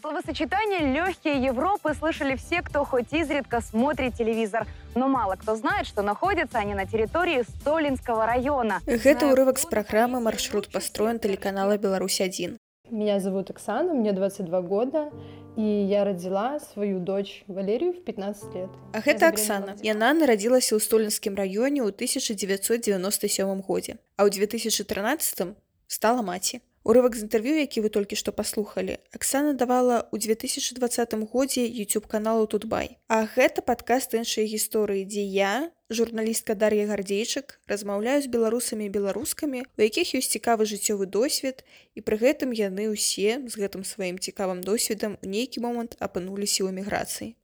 Словосочетание «легкие Европы» слышали все, кто хоть изредка смотрит телевизор. Но мало кто знает, что находятся они на территории Столинского района. Гэта ўрывак з праграмы маршрут пастроен тэлеканала Беларусь-1. Меня зовут Оксана, мне 22 года, и я родила свою дочь Валерию в 15 лет. А гэта Аксана. Яна нарадзілася ў столінскім раёне ў 1997 годзе, а ў 2013 стала маці. Урывак з інтэрв'ю, які вы толькі што паслухалі, Аксана давала ў 2020 годзе YouTube каналу Тутбай. А гэта падкаст іншай гісторыі, дзе я, журналістка Дар'я Гардзейчык, размаўляю з беларусамі і беларускамі, у якіх ёсць цікавы жыццёвы досвед, і пры гэтым яны ўсе з гэтым сваім цікавым досведам у нейкі момант апынуліся ў эміграцыі.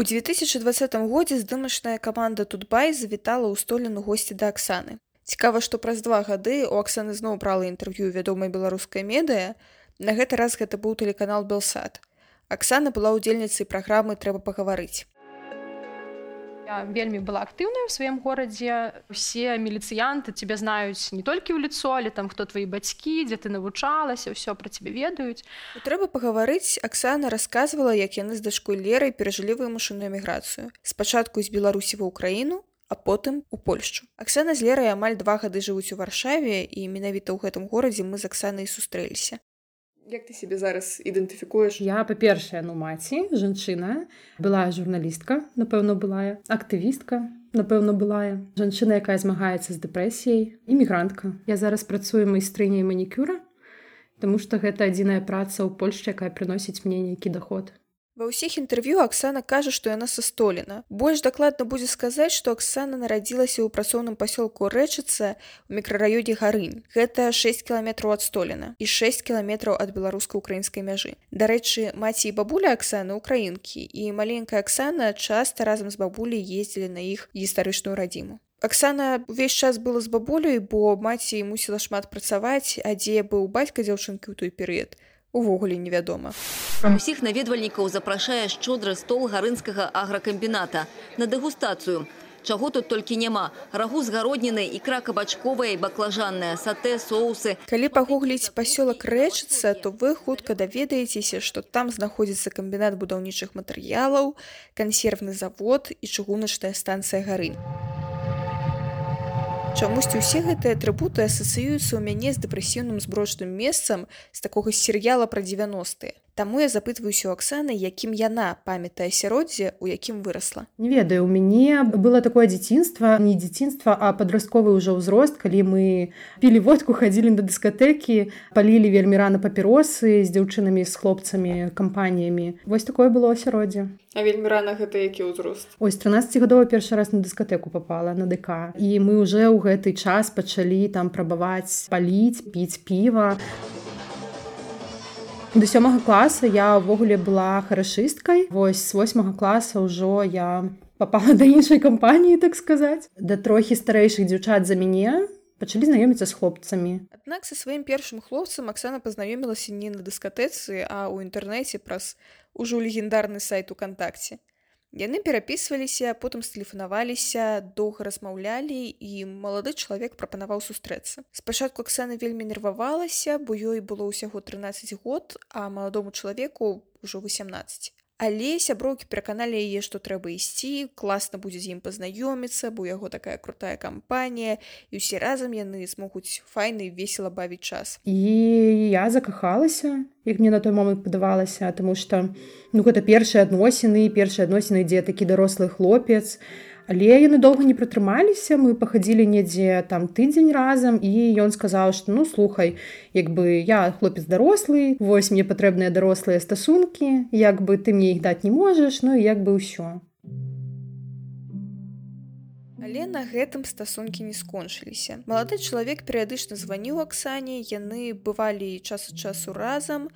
У 2020 годзе здымачная каманда Тутбай завітала ў століну госці да Аксаны. Цікава, што праз два гады у Аксаны зноў брала інтэрв'ю вядомай беларускай медыя. На гэты раз гэта быў тэлеканал Белсад. Аксана была ўдзельніцай праграмы трэба пагаварыць. Я вельмі была актыўная ў сваім горадзе. Усе міліцыянты цябе знаюць не толькі ў лицо, але там хто твои бацькі, дзе ты навучалася, ўсё пра цябе ведаюць. Трэба пагаварыць, Аксана расказвала, як яны з дачкой лерай перажылі вымушаную эміграцыю. Спачатку з Беларусі ва ўкраіну, а потым у Польшчу. Аксана з лерай амаль два гады жывуць у варшаве і менавіта ў гэтым горадзе мы з Аксанай сустрэліся. Як ты себе зараз ідэнтыфікуеш? Я па-першае ну маці жанчына. Была журналістка напэўна былая. Актывістка напэўна былая. Жанчына якая змагаецца з дэпрэсіяй. Імігрантка. Я зараз працую майстрыняй манікюра Таму што гэта адзіная праца ў Польшчы якая прыносіць мне нейкі доход Ва ўсіх інтэрв'ю Аксана кажа, што яна са столена. Больш дакладна будзе сказаць, што Аксана нарадзілася ў працоўным пасёлку рэчыцца ў мікрараёне гарынь. Гэта 6 кіламетраў ад столена і 6 кіламетраў ад беларуска-украінскай мяжы. Дарэчы, маці і бабуля Аксаны украінкі і маленькая Аксана часта разам з бабуляй ездзілі на іх гістарычную радзіму. Аксана увесь час была з бабуляй, бо маці мусіла шмат працаваць, а дзе быў бацька дзяўчынкі ў той перыяд увогуле невядома. Усіх наведвальнікаў запрашае шчодры стол гарынскага агракамбіната на дэгустацыю. Чаго тут толькі няма рагу з гародніны і кракабачковая баклажанная сатэ соусы калі пагугліць пасёлак рэчыцца то вы хутка даведаецеся што там знаходзіцца камбінат будаўнічых матэрыялаў кансервны завод і чыгуначная станцыя гарынь Чамусьці ўсе гэтыя атрыбуты асацыююцца ў мяне з дэпрэсіўным зброчным месцам з такога серыяла пра 90-е. Таму я запытваюся у Аксаны, якім яна памятае асяроддзе, у якім вырасла. Не ведаю, у мяне было такое дзяцінства, не дзяцінства, а падрастковы ўжо ўзрост, калі мы пілі водку, хадзілі на дыскатэкі, палілі вельмі рана папіросы з дзяўчынамі з хлопцамі, кампаніямі. Вось такое было асяроддзе. А вельмі рана гэта які ўзрост. Ось 13гадова першы раз на дыскатэку попала на ДК. І мы ўжо ў гэты час пачалі там прабаваць паліць, піць піва. До сёмага класа я ўвогуле была харашысткай. Вось з восьмага класа ўжо я попала да іншай кампаніі, так сказаць. Да трохі старэйшых дзяўчат за мяне пачалі знаёміцца з хлопцамі. Аднак са сваім першым хлопцам Аксана пазнаёмілася не на дыскатэцы, а ў інтэрнэце праз ужо легендарны сайт укантакце. Яны перапісваліся, потым стэлефанаваліся, доўга размаўлялі і малады чалавек прапанаваў сустрэцца. Спачатку Аксана вельмі нервавалася, бо ёй было ўсяго 13 год, а маладому чалавеку ўжо 18 але сяброўкі пераканалі яе што трэба ісці класна будзе з ім пазнаёміцца бо яго такая крутая кампанія і ўсе разам яны змогуць файны весела бавіць час. І я закахалася як мне на той момант падавалася тому что ну гэта першыя адносіны першыя адносіны дзе такі дарослы хлопец а Але яны доўга не прытрымаліся мы пахадзілі недзе там тыдзень разам і ён сказаў што ну слухай як бы я хлопец дарослы вось мне патрэбныя дарослыя стасункі як бы ты мне іх даць не можаш ну як бы ўсё Але на гэтым стасункі не скончыліся. Малады чалавек перыядычна званіў аксане яны бывалі час ад часу разам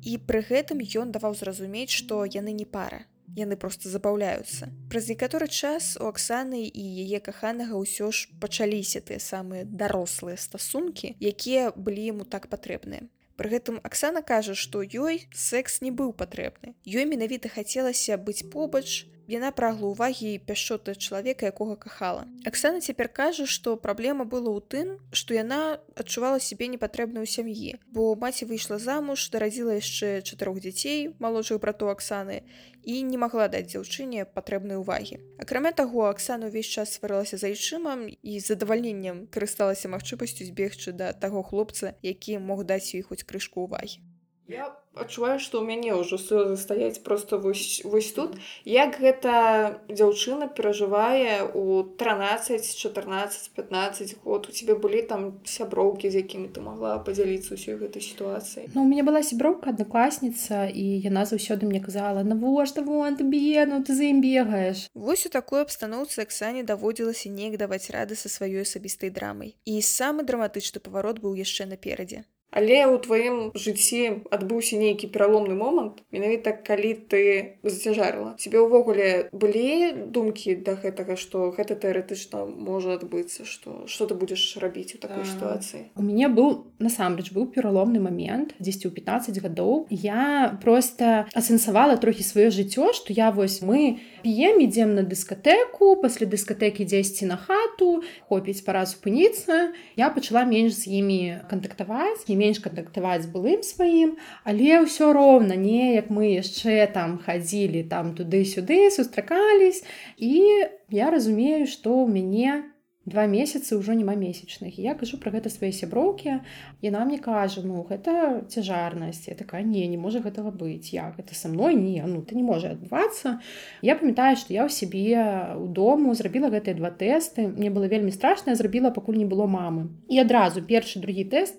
і пры гэтым ён даваў зразумець што яны не пара яны просто забаўляюцца. Праз некаторы час у Аксаны і яе каханага ўсё ж пачаліся тыя самыя дарослыя стасункі, якія былі яму так патрэбныя. Пры гэтым Аксана кажа, што ёй секс не быў патрэбны. Ёй менавіта хацелася быць побач, Яна прагла ўвагі пяшчоты чалавека, якога кахала. Аксана цяпер кажа, што праблема была ў тым, што яна адчувала сябе непатрэбнай у сям'і, бо маці выйшла замуж, дарадзіла яшчэ чатырох дзяцей, малодшых братоў Аксаны і не магла даць дзяўчыне патрэбнай увагі. Акрамя таго, Аксана ўвесь час сварылася за айчымам і задавальненнем карысталася магчымасцю збегчы да таго хлопца, які мог даць ёй хоць крышку ўвагі. Я адчуваю, што ў мяне ўжо слёзы стаяць проста вось, вось тут. Як гэта дзяўчына перажывае у 13, 14, 15 год у цябе былі там сяброўкі, з якімі ты магла падзяліцца ўсёй гэтай сітуацыі. Ну, у мяне была сяброўка аднакласніца і яна заўсёды мне казала навошта вон ты б'ену ты за ім бегаеш. Вось у такой абстаноўцы Аксане даводзілася неяк даваць рады са сваёй асабістай драмай. І самы драматычны паварот быў яшчэ наперадзе. Але ў тваім жыцці адбыўся нейкі пераломны момант менавіта калі ты зацяжарыла. Цябе ўвогуле былі думкі да гэтага што гэта тэарэтычна можа адбыцца што што ты будзеш рабіць у такой сітуацыі? У мяне быў насамрэч быў пераломны момент дзесьці ў 15 гадоў. Я просто асэнсавала трохі сваё жыццё што я вось мы п'ем ідзем на дыскатэку пасля дыскатэкі дзесьці на хату хопіць пара спыніцца я пачала менш з імі кантактаваць і менш кантактаваць з былым сваім але ўсё роўна неяк мы яшчэ там хадзілі там туды-сюды сустракались. І я разумею што ў мяне два месяцы ўжо няма месячных. Я кажу про гэта свае сяброўкі. Яна мне кажа ну гэта цяжарнасць я такая не не можа гэтага быць як гэта са мной? Не ну ты не можа адбывацца я памятаю што я ў сябе у дому зрабіла гэтыя два тэсты. Мне было вельмі страшна зрабіла пакуль не было мамы. І адразу першы другі тэст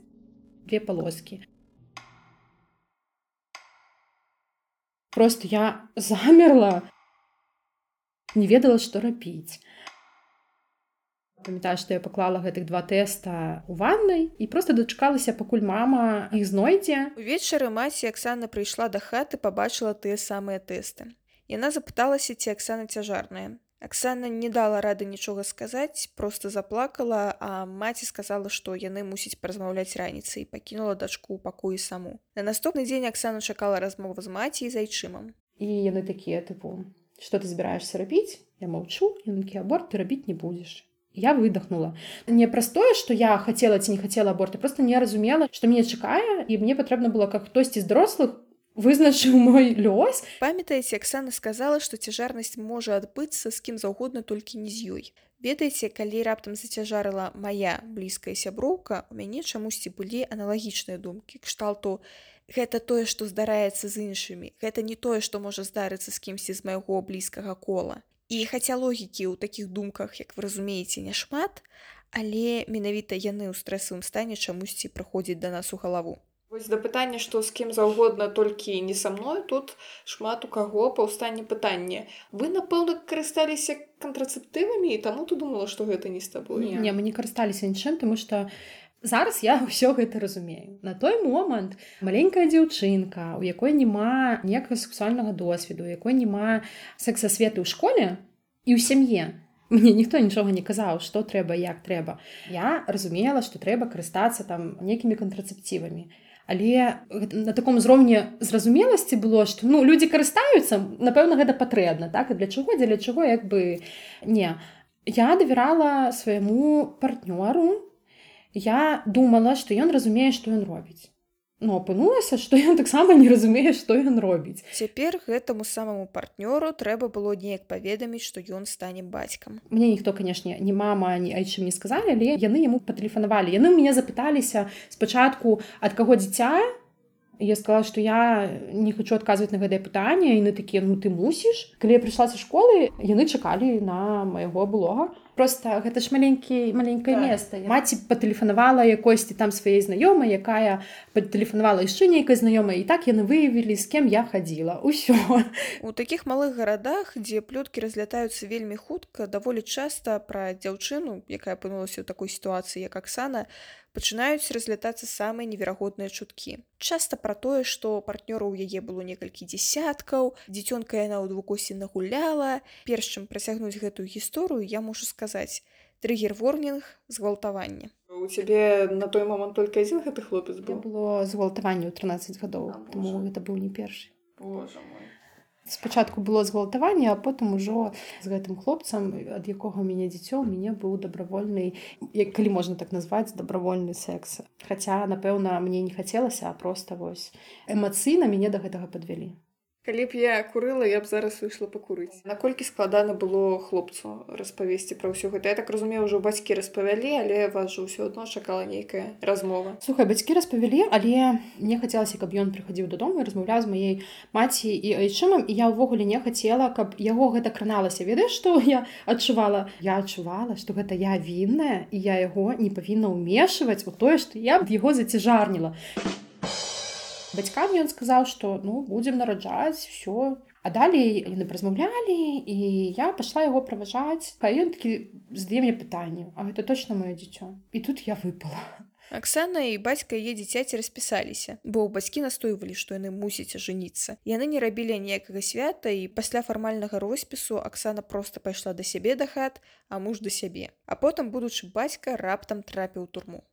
две полоски. Просто я замерла, не ведала, што рабіць. Памятаю, што я паклала гэтых два тэста ў ваннай і просто дачакалася, пакуль мама іх знойдзе. Увечары маці Аксана прыйшла да хаты, пабачыла тыя самыя тэсты. Яна запыталася, ці Аксана цяжарная. Аксана не дала рады нічога сказаць, просто заплакала, а маці сказала, што яны мусіць празмаўляць раніцай і пакінула дачку ў пакоі саму. На наступны дзень Аксана чакала размова з маці і з айчымам. І яны такія тыпу, што ты збіраешься рабіць? Я маўчу, які аборт ты рабіць не будзеш. Я выдохнула. Не простое, што я хацела ці не хацела аборта, просто не разумела, што мяне чакае і мне патрэбна было как хтосьці з дорослых вызначыў мой лёс. Памятаеце Аксана сказала што цяжарнасць можа адбыцца з кім заўгодна толькі не з ёй. Ведаеце калі раптам зацяжарыла моя блізкая сяброўка у мяне чамусьці былі аналагічныя думкі кшталту. Гэта тое што здараецца з іншымі. Гэта не тое што можа здарыцца з кімсьці з майго блізкага кола. І хаця логікі ў такіх думках як вы разумееце няшмат але менавіта яны ў стрэсавым стане чамусьці прыходзіць да нас у галаву Вось да пытання, што з кім заўгодна толькі не са мной тут шмат у каго паўстанне пытанне. Вы напэўна карысталіся кантрацэптывамі і таму ты думала, што гэта не з табой. Не, не мы не карысталіся нічым, таму што зараз я ўсё гэта разумею. На той момант маленькая дзяўчынка, у якой няма ніякага сексуальнага досведу, якой няма сексасветы ў школе і ў сям'е. Мне ніхто нічога не казаў, што трэба, як трэба. Я разумела, што трэба карыстацца там нейкімі кантрацэпцівамі але на таком узроўні зразумеласці было што ну людзі карыстаюцца напэўна гэта патрэбна так? І для чаго дзеля чаго як бы не. Я давярала свайму партнёру. Я думала што ён разумее што ён робіць Ну, апынулася, што ён таксама не разумее, што ён робіць. Цяпер гэтаму самаму партнёру трэба было неяк паведаміць, што ён стане бацькам. Мне ніхто, канешне, не мама, ні айчым не сказалі, але яны яму патэлефанавалі. Яны мяне запыталіся спачатку ад каго дзіця. Я сказала, што я не хочу адказваць на гэтае пытанне, і яны такія ну ты мусіш. Калі я прыйшла са школы, яны чакалі на майго блога просто гэта ж маленькі маленькае так. место маці патэлефанавала якосьці там сваей знаёмай якая патэлефанавала яшчэ нейкай знаёмай і так яны выявілі з кем я хадзіла ўсё у таких малых гарадах дзе плёткі разлятаюцца вельмі хутка даволі часта пра дзяўчыну якая апынулася ў такой сітуацыі як Аксана пачынаюць разлятацца самыя неверагодныя чуткі. Часта пра тое, што партнёраў у яе было некалькі дзясяткаў, дзіцёнка яна ў двукосе нагуляла. Перш чым працягнуць гэтую гісторыю, я мушу сказаць трыгер ворнінг згвалтавання. у цябе на той момант только адзін гэты хлопец быў было згвалтаванне ў 13 гадоў Боже. гэта быў не першы Боже мой. Спачатку было згвалтаванне а потым ужо з гэтым хлопцам ад якога мяне дзіцё у мяне быў дабравольны як калі можна так назваць дабравольны секс. Хаця напэўна мне не хацелася а просто вось эмацыйна мяне да гэтага падвялі калі б я курыла я б зараз выйшла пакурыць. Наколькі складана было хлопцу распавесці пра ўсё гэта? Я так разумею ўжо бацькі распавялі але вас жа ўсё адно чакала нейкая размова. Слухай бацькі распавялі але мне хацелася каб ён прыхадзіў дадому і размаўляў з маёй маці і айчымам і я ўвогуле не хацела каб яго гэта краналася ведаеш што я адчувала? Я адчувала што гэта я вінная і я яго не павінна ўмешваць у тое што я б яго зацяжарніла бацькам ён сказаў што ну будзем нараджаць все а далей яны празмаўлялі і я пайшла яго праважаць а ён такі здае мне пытанне а гэта точно маё дзіцё і тут я выпала Аксана і бацька яе дзіцяці распісаліся, бо бацькі настойвалі, што яны мусяць ажаніцца. Яны не рабілі ніякага свята і пасля фармальнага роспісу Аксана проста пайшла да сябе да хат, а муж да сябе. А потым будучы бацька раптам трапіў турму.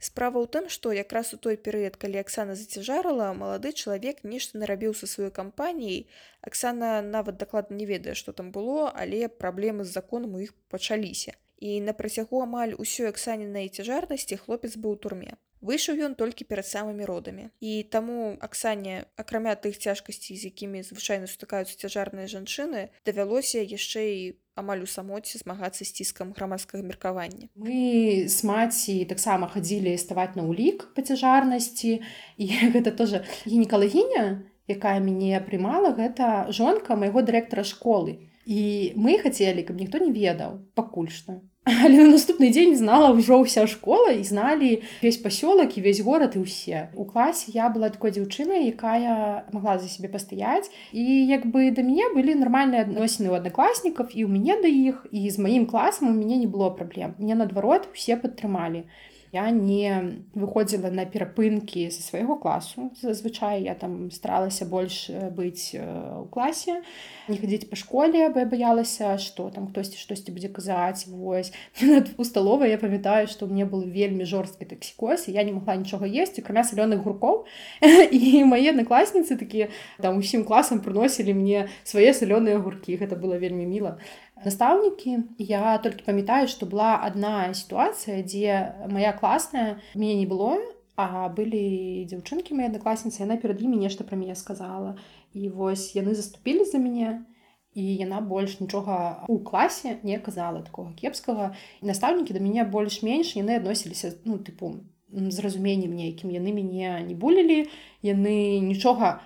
Справа ў тым, што якраз у той перыяд, калі Аксана зацяжарыла, малады чалавек нешта нарабіў са сваёй кампаніяй. Аксана нават дакладна не ведае, што там было, але праблемы з законам у іх пачаліся. І на працягу амаль усёй аксанінай цяжарнасці хлопец быў у турме. Выйшаў ён толькі перад самымі родамі. І таму Аксане, акрамя тых цяжкасцей, з якімі звычайна сутыкаюцца цяжарныя жанчыны, давялося яшчэ і амаль у самоце змагацца з ціскам грамадскага меркавання. Мы з маці таксама хадзілі ставаць на ўлік па цяжарнасці і гэта тоже гінекалагіня, якая мяне прымала, гэта жонка майго дырэктара школы. І мы хацелі, каб ніхто не ведаў пакуль што. Але на наступны дзень знала ўжо ўся школа і зналі весь пасёлак і весь горад і ўсе. У класе я была такой дзяўчынай, якая магла за сябе пастаяць. І як бы да мяне былі нармальныя адносіны ў аднакласнікаў і ў мяне да іх і з маім класам у мяне не было праблем. Мне наадварот усе падтрымалі. Я не выходзіла на перапынкі са свайго класу. Зазвычай я там старалася больш быць у класе, не хадзіць па школе, бо я баялася, што там хтосьці штосьці будзе казаць вось у сталовай я памятаю, што мне был вельмі жорсткі таксікоз я не могла нічога есці, акрамя салёных гуркоў і мае аднакласніцы такія там усім класам прыносілі мне свае салёныя гуркі. Гэта было вельмі міла настаўнікі я толькі памятаю што была адна сітуацыя дзе моя класная мяне не было а былі дзяўчынкі мои аднакласніцы яна перад імі нешта пра мяне сказала. І вось яны заступілі за мяне і яна больш нічога у класе не казала такого кепскага настаўнікі да мяне больш-менш яны адносіліся ну тыпу з разуменнем нейкім яны мяне не булілі яны нічога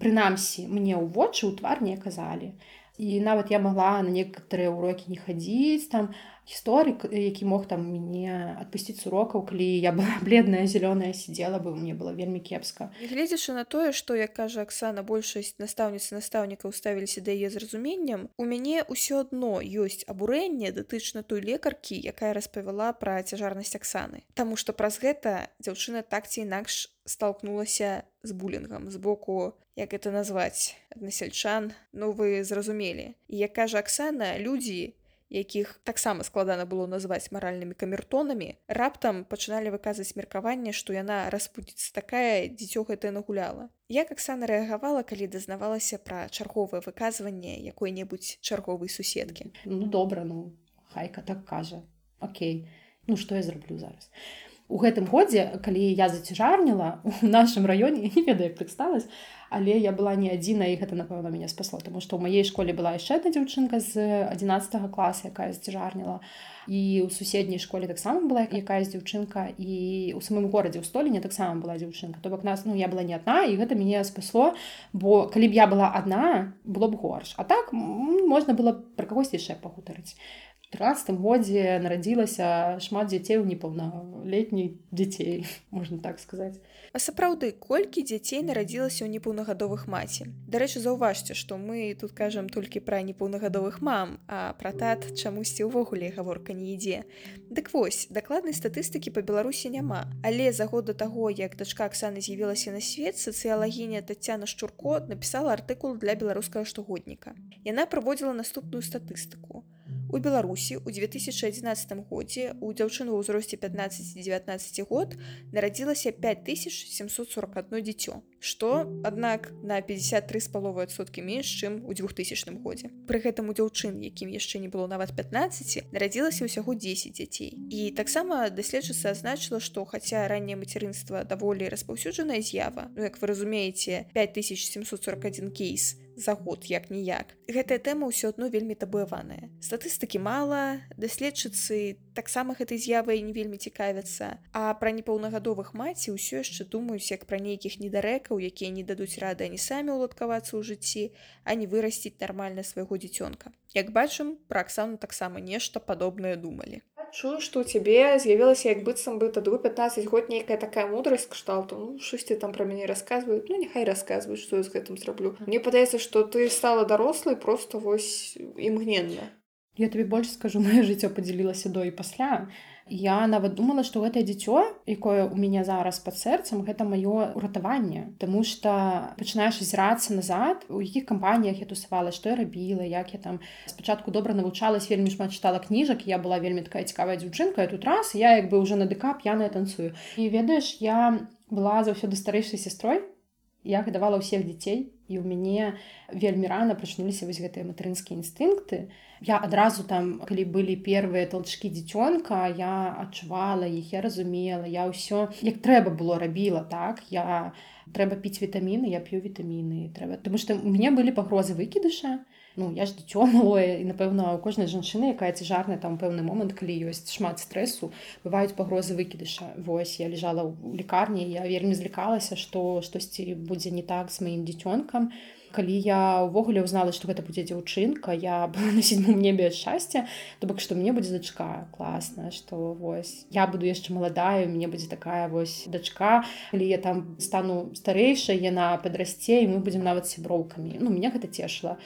прынамсі мне ў вочы ў твар не казалі і нават я магла на некаторыя урокі не хадзіць там гісторык які мог там мяне адпусціць з урокаў калі я была бледная зялёная сидзела бы мне было вельмі кепска гледзячы на тое што як кажа Аксана большасць настаўніцы настаўнікаў ставіліся да яе з разуменнем у мяне ўсё адно ёсць абурэнне датычна той лекаркі якая распавяла пра цяжарнасць Аксаны Таму што праз гэта дзяўчына так ці інакш столкнулася з булінгам з боку як это назваць аднасяльчан ну вы зразумелі як кажа Аксана людзі якіх таксама складана было назваць маральнымі камертонамі раптам пачыналі выказаць меркаванне што яна распудзіцца такая дзіцё гэта нагуляла. Як Аксана рэагавала калі дазнавалася пра чарговае выказванне якой-небудзь чарговай суседкі? Ну добра ну хайка так кажа. Окей. Ну што я зраблю зараз у гэтым годзе калі я зацяжарніла у нашым раёне не ведаю як так сталася але я была не адзіна і гэта напэўна мяне спасло тому што ў маей школе была яшчэ адна дзяўчынка з 11 класа якая зацяжарніла і ў суседняй школе таксама была якая з дзяўчынка і у самым горадзе ў століне таксама была дзяўчынка. То бок нас ну я была не адна і гэта мяне спасло бо калі б я была адна было б горш. А так можна было пра кагось яшчэ пагутарыць 13 годзе нарадзілася шмат дзяцей у непаўналетніх дзяцей можна так сказаць а сапраўды колькі дзяцей нарадзілася ў непаўнагадовых маці? Дарэчы заўважце што мы тут кажам толькі пра непаўнагадовых мам а пра тат чамусьці ўвогуле гаворка не ідзе. Дык вось дакладнай статыстыкі па беларусі няма. Але за год да таго як дачка Аксаны з'явілася на свет сацыялагіня татяна шчурко напісала артыкул для беларускага штогодніка. Яна праводзіла наступную статыстыку у Беларусі ў 2011 годзе у дзяўчыну ў ўзросце 15-19 год нарадзілася 5741 дзіцё, што, аднак на 53 з паловы адсоткі менш, чым у 2000 годзе. Пры гэтым у дзяўчын, якім яшчэ не было нават 15, нарадзілася ўсяго 10 дзяцей. І таксама даследчыца азначыла, што хаця ранняе мацярынства даволі распаўсюджаная з'ява, ну як вы разумееце, 5741 кейс, за год як ніяк. Гэтая тэма ўсё адно вельмі табуяваная. Статыстыкі мала, даследчыцы таксама гэтай з'явай не вельмі цікавяцца. А пра непаўнагадовых маці ўсё яшчэ думаюць як пра нейкіх недарэкаў, якія не дадуць рады ані самі ўладкавацца ў жыцці, а не вырасціць нармальна свайго дзіцёнка. Як бачым, пра Аксану таксама нешта падобнае думалі чую што ў цябе з'явілася як быццам бы тады 15 год нейкая такая мудрасць кшталту ну штосьці там пра мяне расказваюць ну няхай расказваюць што я з гэтым зраблю мне падаецца што ты стала дарослай просто вось імгненна я табе больш скажу маё жыццё падзялілася до і пасля я нават думала што гэтае дзіцё якое у мяне зараз пад сэрцам гэта маё уратаванне Таму что пачынаеш азірацца назад у якіх кампаніях я тусавала што я рабіла як я там спачатку добра навучалась вельмі шмат чытала кніжак я была вельмі такая цікавая дзяўчынка тут раз я як бы уже на ДК п'яная танцую. І ведаеш я была заўсёды старэйшай сястрой я гадавала ўсіх дзяцей і ў мяне вельмі рана прачнуліся вось гэтыя матэрынскія інстынкты. Я адразу там калі былі первыя толчки дзіцёнка я адчувала іх я разумела я ўсё як трэба было рабіла так. Я трэба піць вітаміны я п'ю вітаміны трэба тому что у мяне былі пагрозы выкідыша Ну я ж дзіцё малое і напэўна у кожнай жанчыны якая цяжарная там пэўны момант калі ёсць шмат стрэсу бываюць пагрозы выкідыша Вось я лежала ў лікарні я вельмі злікалася што штосьці будзе не так з маім дзіцёнкам калі я ўвогуле ўзнала што гэта будзе дзяўчынка я была на седьмом небе шчасця то бок што мне будзе дачка класна што вось я буду яшчэ маладаю мне будзе такая вось дачка калі я там стану старэйшай яна падрасце і мы будзем нават сяброўкамі ну меня гэта цешыла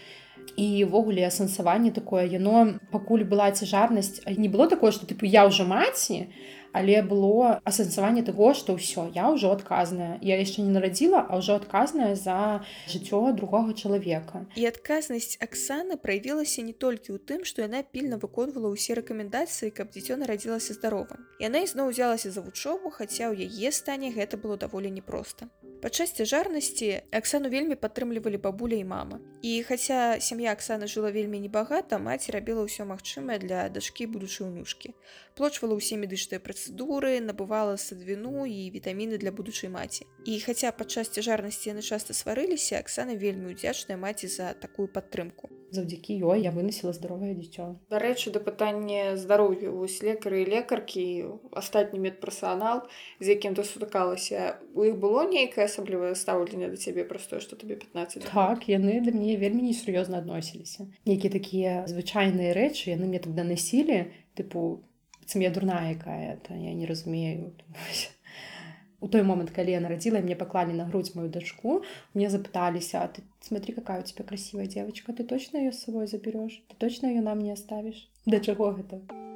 івогуле асэнсаванне такое яно пакуль была цяжарнасць не было такое што тыпу я ўжо маці але было асэнсаванне таго што ўсё я ўжо адказная я яшчэ не нарадзіла а ўжо адказная за жыццё другога чалавека і адказнасць Аксаны праявілася не толькі ў тым што яна пільна выконвала ўсе рэкамендацыі каб дзіцё нарадзілася здаровым яна ізноў узялася за вучобу хаця ў яе стане гэта было даволі непросто Падчас цяжарнасці Аксану вельмі падтрымлівалі бабуля і мама. І хаця сям'я Аксаны жыла вельмі небагата, маці рабіла ўсё магчымае для дачкі будучай унучкі. Плочвала ўсе медычныя працэдуры, набывала садвіну і вітаміны для будучай маці. І хаця падчас цяжарнасці яны часта сварыліся, Аксана вельмі ўдзячная маці за такую падтрымку. Завдзякі ёй я выносіла здаровае дзіцё. Дарэчы да пытання здароўя вось лекары і лекаркі астатні медперсанал з якім ты сутыкалася у іх было нейкае асаблівае стаўленне да цябе простое што табе 15 так яны да мне вельмі несур'ёзна адносіліся. Нейкія такія звычайныя рэчы яны мне тогда насілі тыпу я дурная якая то я не разумею. У той момант калі я нарадзіла мне паклалі на грудь мою дачку мне запыталіся ты смотри какая у тебя красивая девочка ты точно ее с собой заберешь ты точно ее нам не оставишь? Да чаго гэта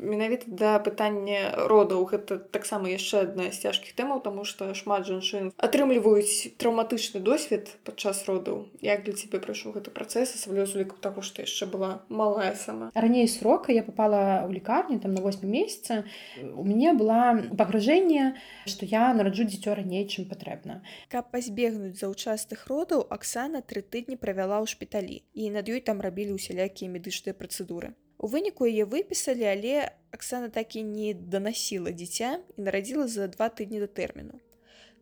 менавіта да пытання родаў гэта таксама яшчэ адна з цяжкіх тэмаў тому што шмат жанчын атрымліваюць траўматычны досвед падчас родаў. Як для цябе прайшоў гэты працэс асаблівазліку таго што яшчэ была малая сама. Раней срока я попала ў лікарню там на 8 месяца у мяне была пагражэнне што я нараджу дзіцё раней чым патрэбна. Каб пазбегнуць заўчастых родаў Аксана тры тыдні правяла ў шпіталі і над ёй там рабілі ўсялякія медычныя працэдуры У выніку яе выпісалі, але Аксана так і не данасіла дзіця і нарадзіла за два тыдні да тэрміну.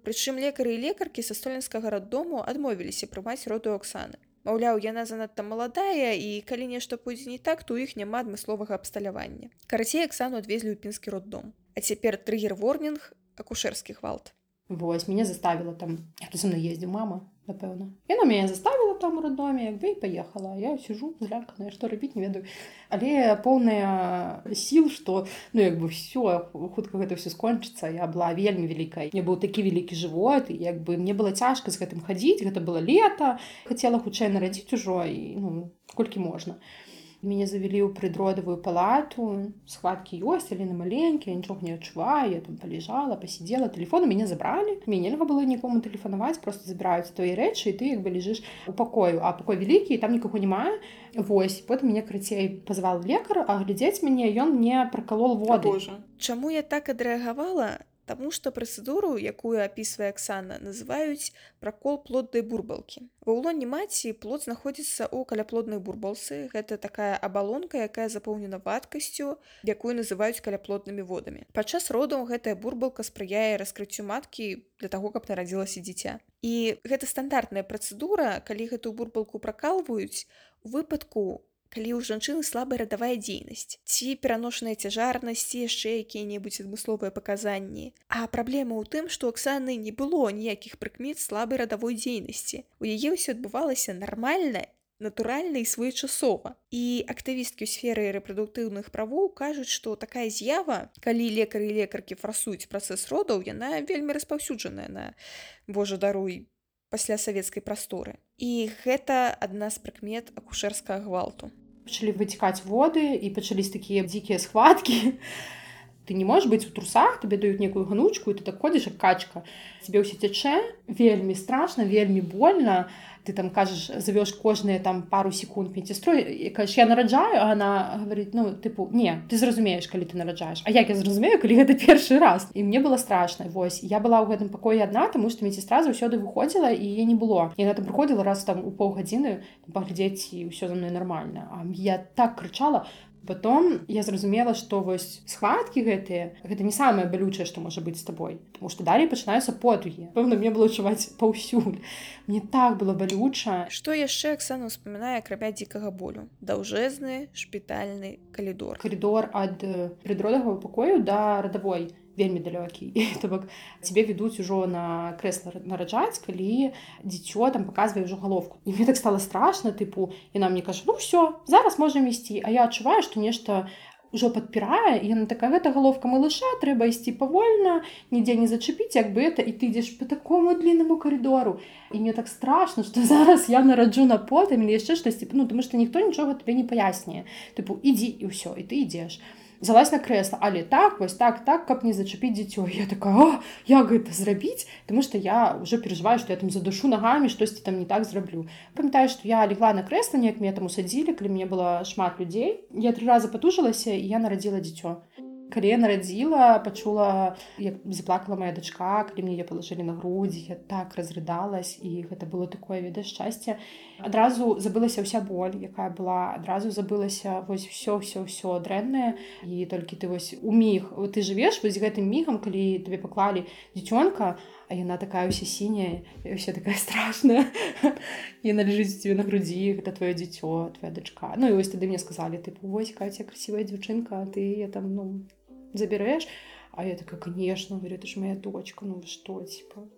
Прычым лекары і лекаркі са столенскага раддому адмовіліся прымаць роду Аксаны. Маўляў, яна занадта маладая і калі нешта пойдзе не так, то ў іх няма адмысловага абсталявання. Карацей Аксану адвезлі ў пінскі роддом. А цяпер трыгер ворнінг акушэрскі гвалт. Вось мяне заставіла там, хто за мной ездзіў мама напэўна яна мяне заставила там у роддоме як бы і паехала я сижу зляканая што рабіць не ведаю. Але поўная сіл што ну як бы все хутка гэта все скончыцца я была вельмі вялікай мне быў такі вялікі жывот і як бы мне было цяжка з гэтым хадзіць гэта было лета хацела хутчэй нарадзіць ужо і ну колькі можна мяне завялі ў прыдродавую палату схваткі ёсць але на маленькія нічога не адчуваю я там палежала пасидела телефон мяне забралі мне нельга было нікому тэлефанаваць просто забіраюць твои рэчы і ты як бы лежыш у пакою а пакой вялікі там нікого няма Вось. Потым мяне крыцей пазвал лекар а глядзець мяне ён мне пракалол воду. Чаму я так адрэагавала? Таму што працэдуру, якую апісвае Аксана, называюць пракол плоднай бурбалкі. Ва ўлоне маці плод знаходзіцца ў каляплоднай бурбалцы. Гэта такая абалонка, якая запоўнена вадкасцю, якую называюць каляплоднымі водамі. Падчас родаў гэтая бурбалка спрыяе раскрыццю маткі для таго, каб нарадзілася дзіця. І гэта стандартная працэдура, калі гэтую бурбалку пракалваюць, у выпадку калі ў жанчыны слабая радавая дзейнасць ці пераношаныя цяжарнасці яшчэ якія-небудзь адмысловыя паказанні. А праблема ў тым што Оксаны не было ніякіх прыкмет слабай радавой дзейнасці. У яе ўсё адбывалася нармальна натуральна і своечасова. І актывісткі ў сферы рэпрадуктыўных правоў кажуць што такая з'ява калі лекары і лекаркі фарсуюць працэс родаў яна вельмі распаўсюджаная на божа даруй пасля савецкай прасторы. І гэта адна з прыкмет акушэрскага гвалту. Пачалі выцікаць воды і пачались такія дзікія схваткі ты не можешь быць у трусах тебе даюць некую гнучку і ты так ходзіш як качка. Тебе ўсё цячэ вельмі страшна вельмі больно. Ты там кажаш завёш кожныя там пару секунд медсестрой кажаш я нараджаю она говорит ну тыпу не ты зразумееш калі ты нараджаеш А як я зразумею калі гэта першы раз. І мне было страшна Вось я была ў гэтым пакоі адна тому что медсестра заўсёды выходзіла і я не было. Яна там прыходзіла раз там у паўгадзіны паглядзець і ўсё за мной нормально. А я так крычала потом я зразумела что вось схваткі гэтыя гэта не самае балючае што можа быць з табой потому что далей пачынаюцца потугі. Пэўна мне было чуваць паўсюль. Мне так было балюча. Што яшчэ Аксана успамінае крабя дзікага болю? Даўжэзны шпітальны калідор. Коридор ад прыдродавого пакою да радавой вельмі далёкі. То бок тебе ведуць ужо на крэсла нараджаць калі дзіцё там показвае ўжо галовку і мне так стало страшно тыпу і нам мне кажа ну все зараз можем ісці а я адчуваю что нешта ўжо падпірае і на такая гэта галовка малыша трэба ісці павольна нідзе не зачапіць як бы это і ты ідзеш по такому длинному коридору і мне так страшно что зараз я нараджу на потым или яшчэ штосьці ну тому что ніхто нічога тебе не паясняе. Тыпу ідзі і ўсё і ты ідзеш а залазь на крэсла але так вось так так каб не зачапіць дзіцё я такая як гэта зрабіць тому что я уже переживаю что я там задушу нагамі штосьці там не так зраблю памятаю что я легла на крэсла неяк мне там усадзілі калі мне было шмат людзей я три раза патужылася і я нарадзіла дзіцё калі я нарадзіла пачула як заплакала моя дачка калі мне палажылі на грудзі я так разрыдалась і гэта было такое віда шчасця адразу забылася ўся боль якая была адразу забылася вось все все все дрэннае. І толькі ты вось у міг ты жывеш вось гэтым мігам калі тебе паклалі дзіцёнка а яна такая ўся сіняя все такая страшная. Яна лежыць тебе на грудзі гэта твоё дзіцё твоя дачка. Ну і вось тады мне сказалі ты вось каця красивая дзяўчынка ты я там ну заберешь а я такая конечно говорю это же моя дочка ну что типа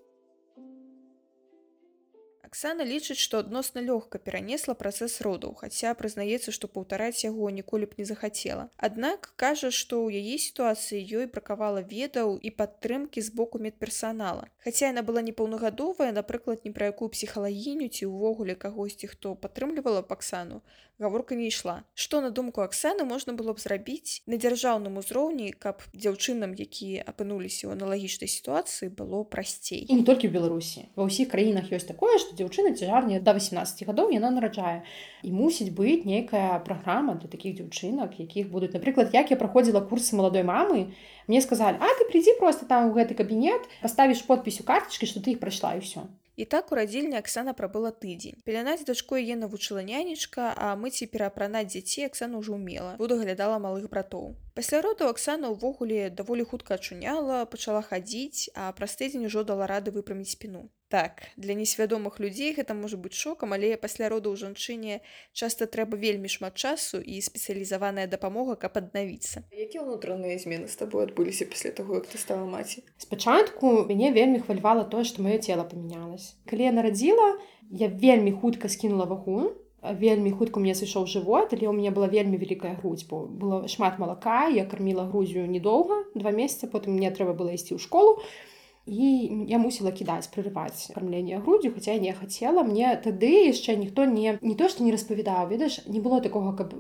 Аксана лічыць, што адносна лёгка перанесла працэс родаў, хаця прызнаецца, што паўтараць яго ніколі б не захацела. Аднак кажа, што ў яе сітуацыі ёй бракавала ведаў і падтрымкі з боку медперсанала. Хаця яна была непаўнагадовая, напрыклад, ні пра якую псіхалагіню ці ўвогуле кагосьці, хто падтрымлівала паксану, гаворка не ішла што на думку Аксаны можна было б зрабіць на дзяржаўным узроўні каб дзяўчынам якія апынуліся ў аналагічнай сітуацыі было прасцей і не толькі в беларусі ва ўсіх краінах ёсць такое што дзяўчына цяжарнее до 18 гадоў яна нараджае і мусіць быць нейкая праграма для такіх дзяўчынак якіх будуць напрыклад як я праходзіла курсы маладой мамы мне сказали а ты придзі просто там у гэты кабінет паставіш подпісю картачкі што ты іх прайшла і ўсё І так у радзільні Аксана прабыла тыдзень. Пелянаць дачку яе навучыла нянечка, а мыць і пераапранаць дзяцей Аксана ўжо ўмела. Буду глядала малых братоў. Пасля роду Аксана ўвогуле даволі хутка ачуняла, пачала хадзіць, а праз тыдзень ужо дала рады выпраміць спіну. Так, для несвядомых людзей гэта можа быць шокам, але пасля роду ў жанчыне часта трэба вельмі шмат часу і спецыялізаваная дапамога, каб аднавіцца. Якія ўнутраныя змены з табой адбыліся пасля таго, як ты стала маці? Спачатку мяне вельмі хвалявала тое, што маё цела памянялось. Калі я нарадзіла, я вельмі хутка скінула вагу, вельмі хутка мне сышоў жывот але у меня была вельмі вялікая грудь бо было шмат малака я карміла грузію недоўга два месяца потым мне трэба было ісці ў школу і я мусіла кідаць прырываць кармленне грудзю хаця я не хацела мне тады яшчэ ніхто не не то што не распавядаў ведаеш не было такога каб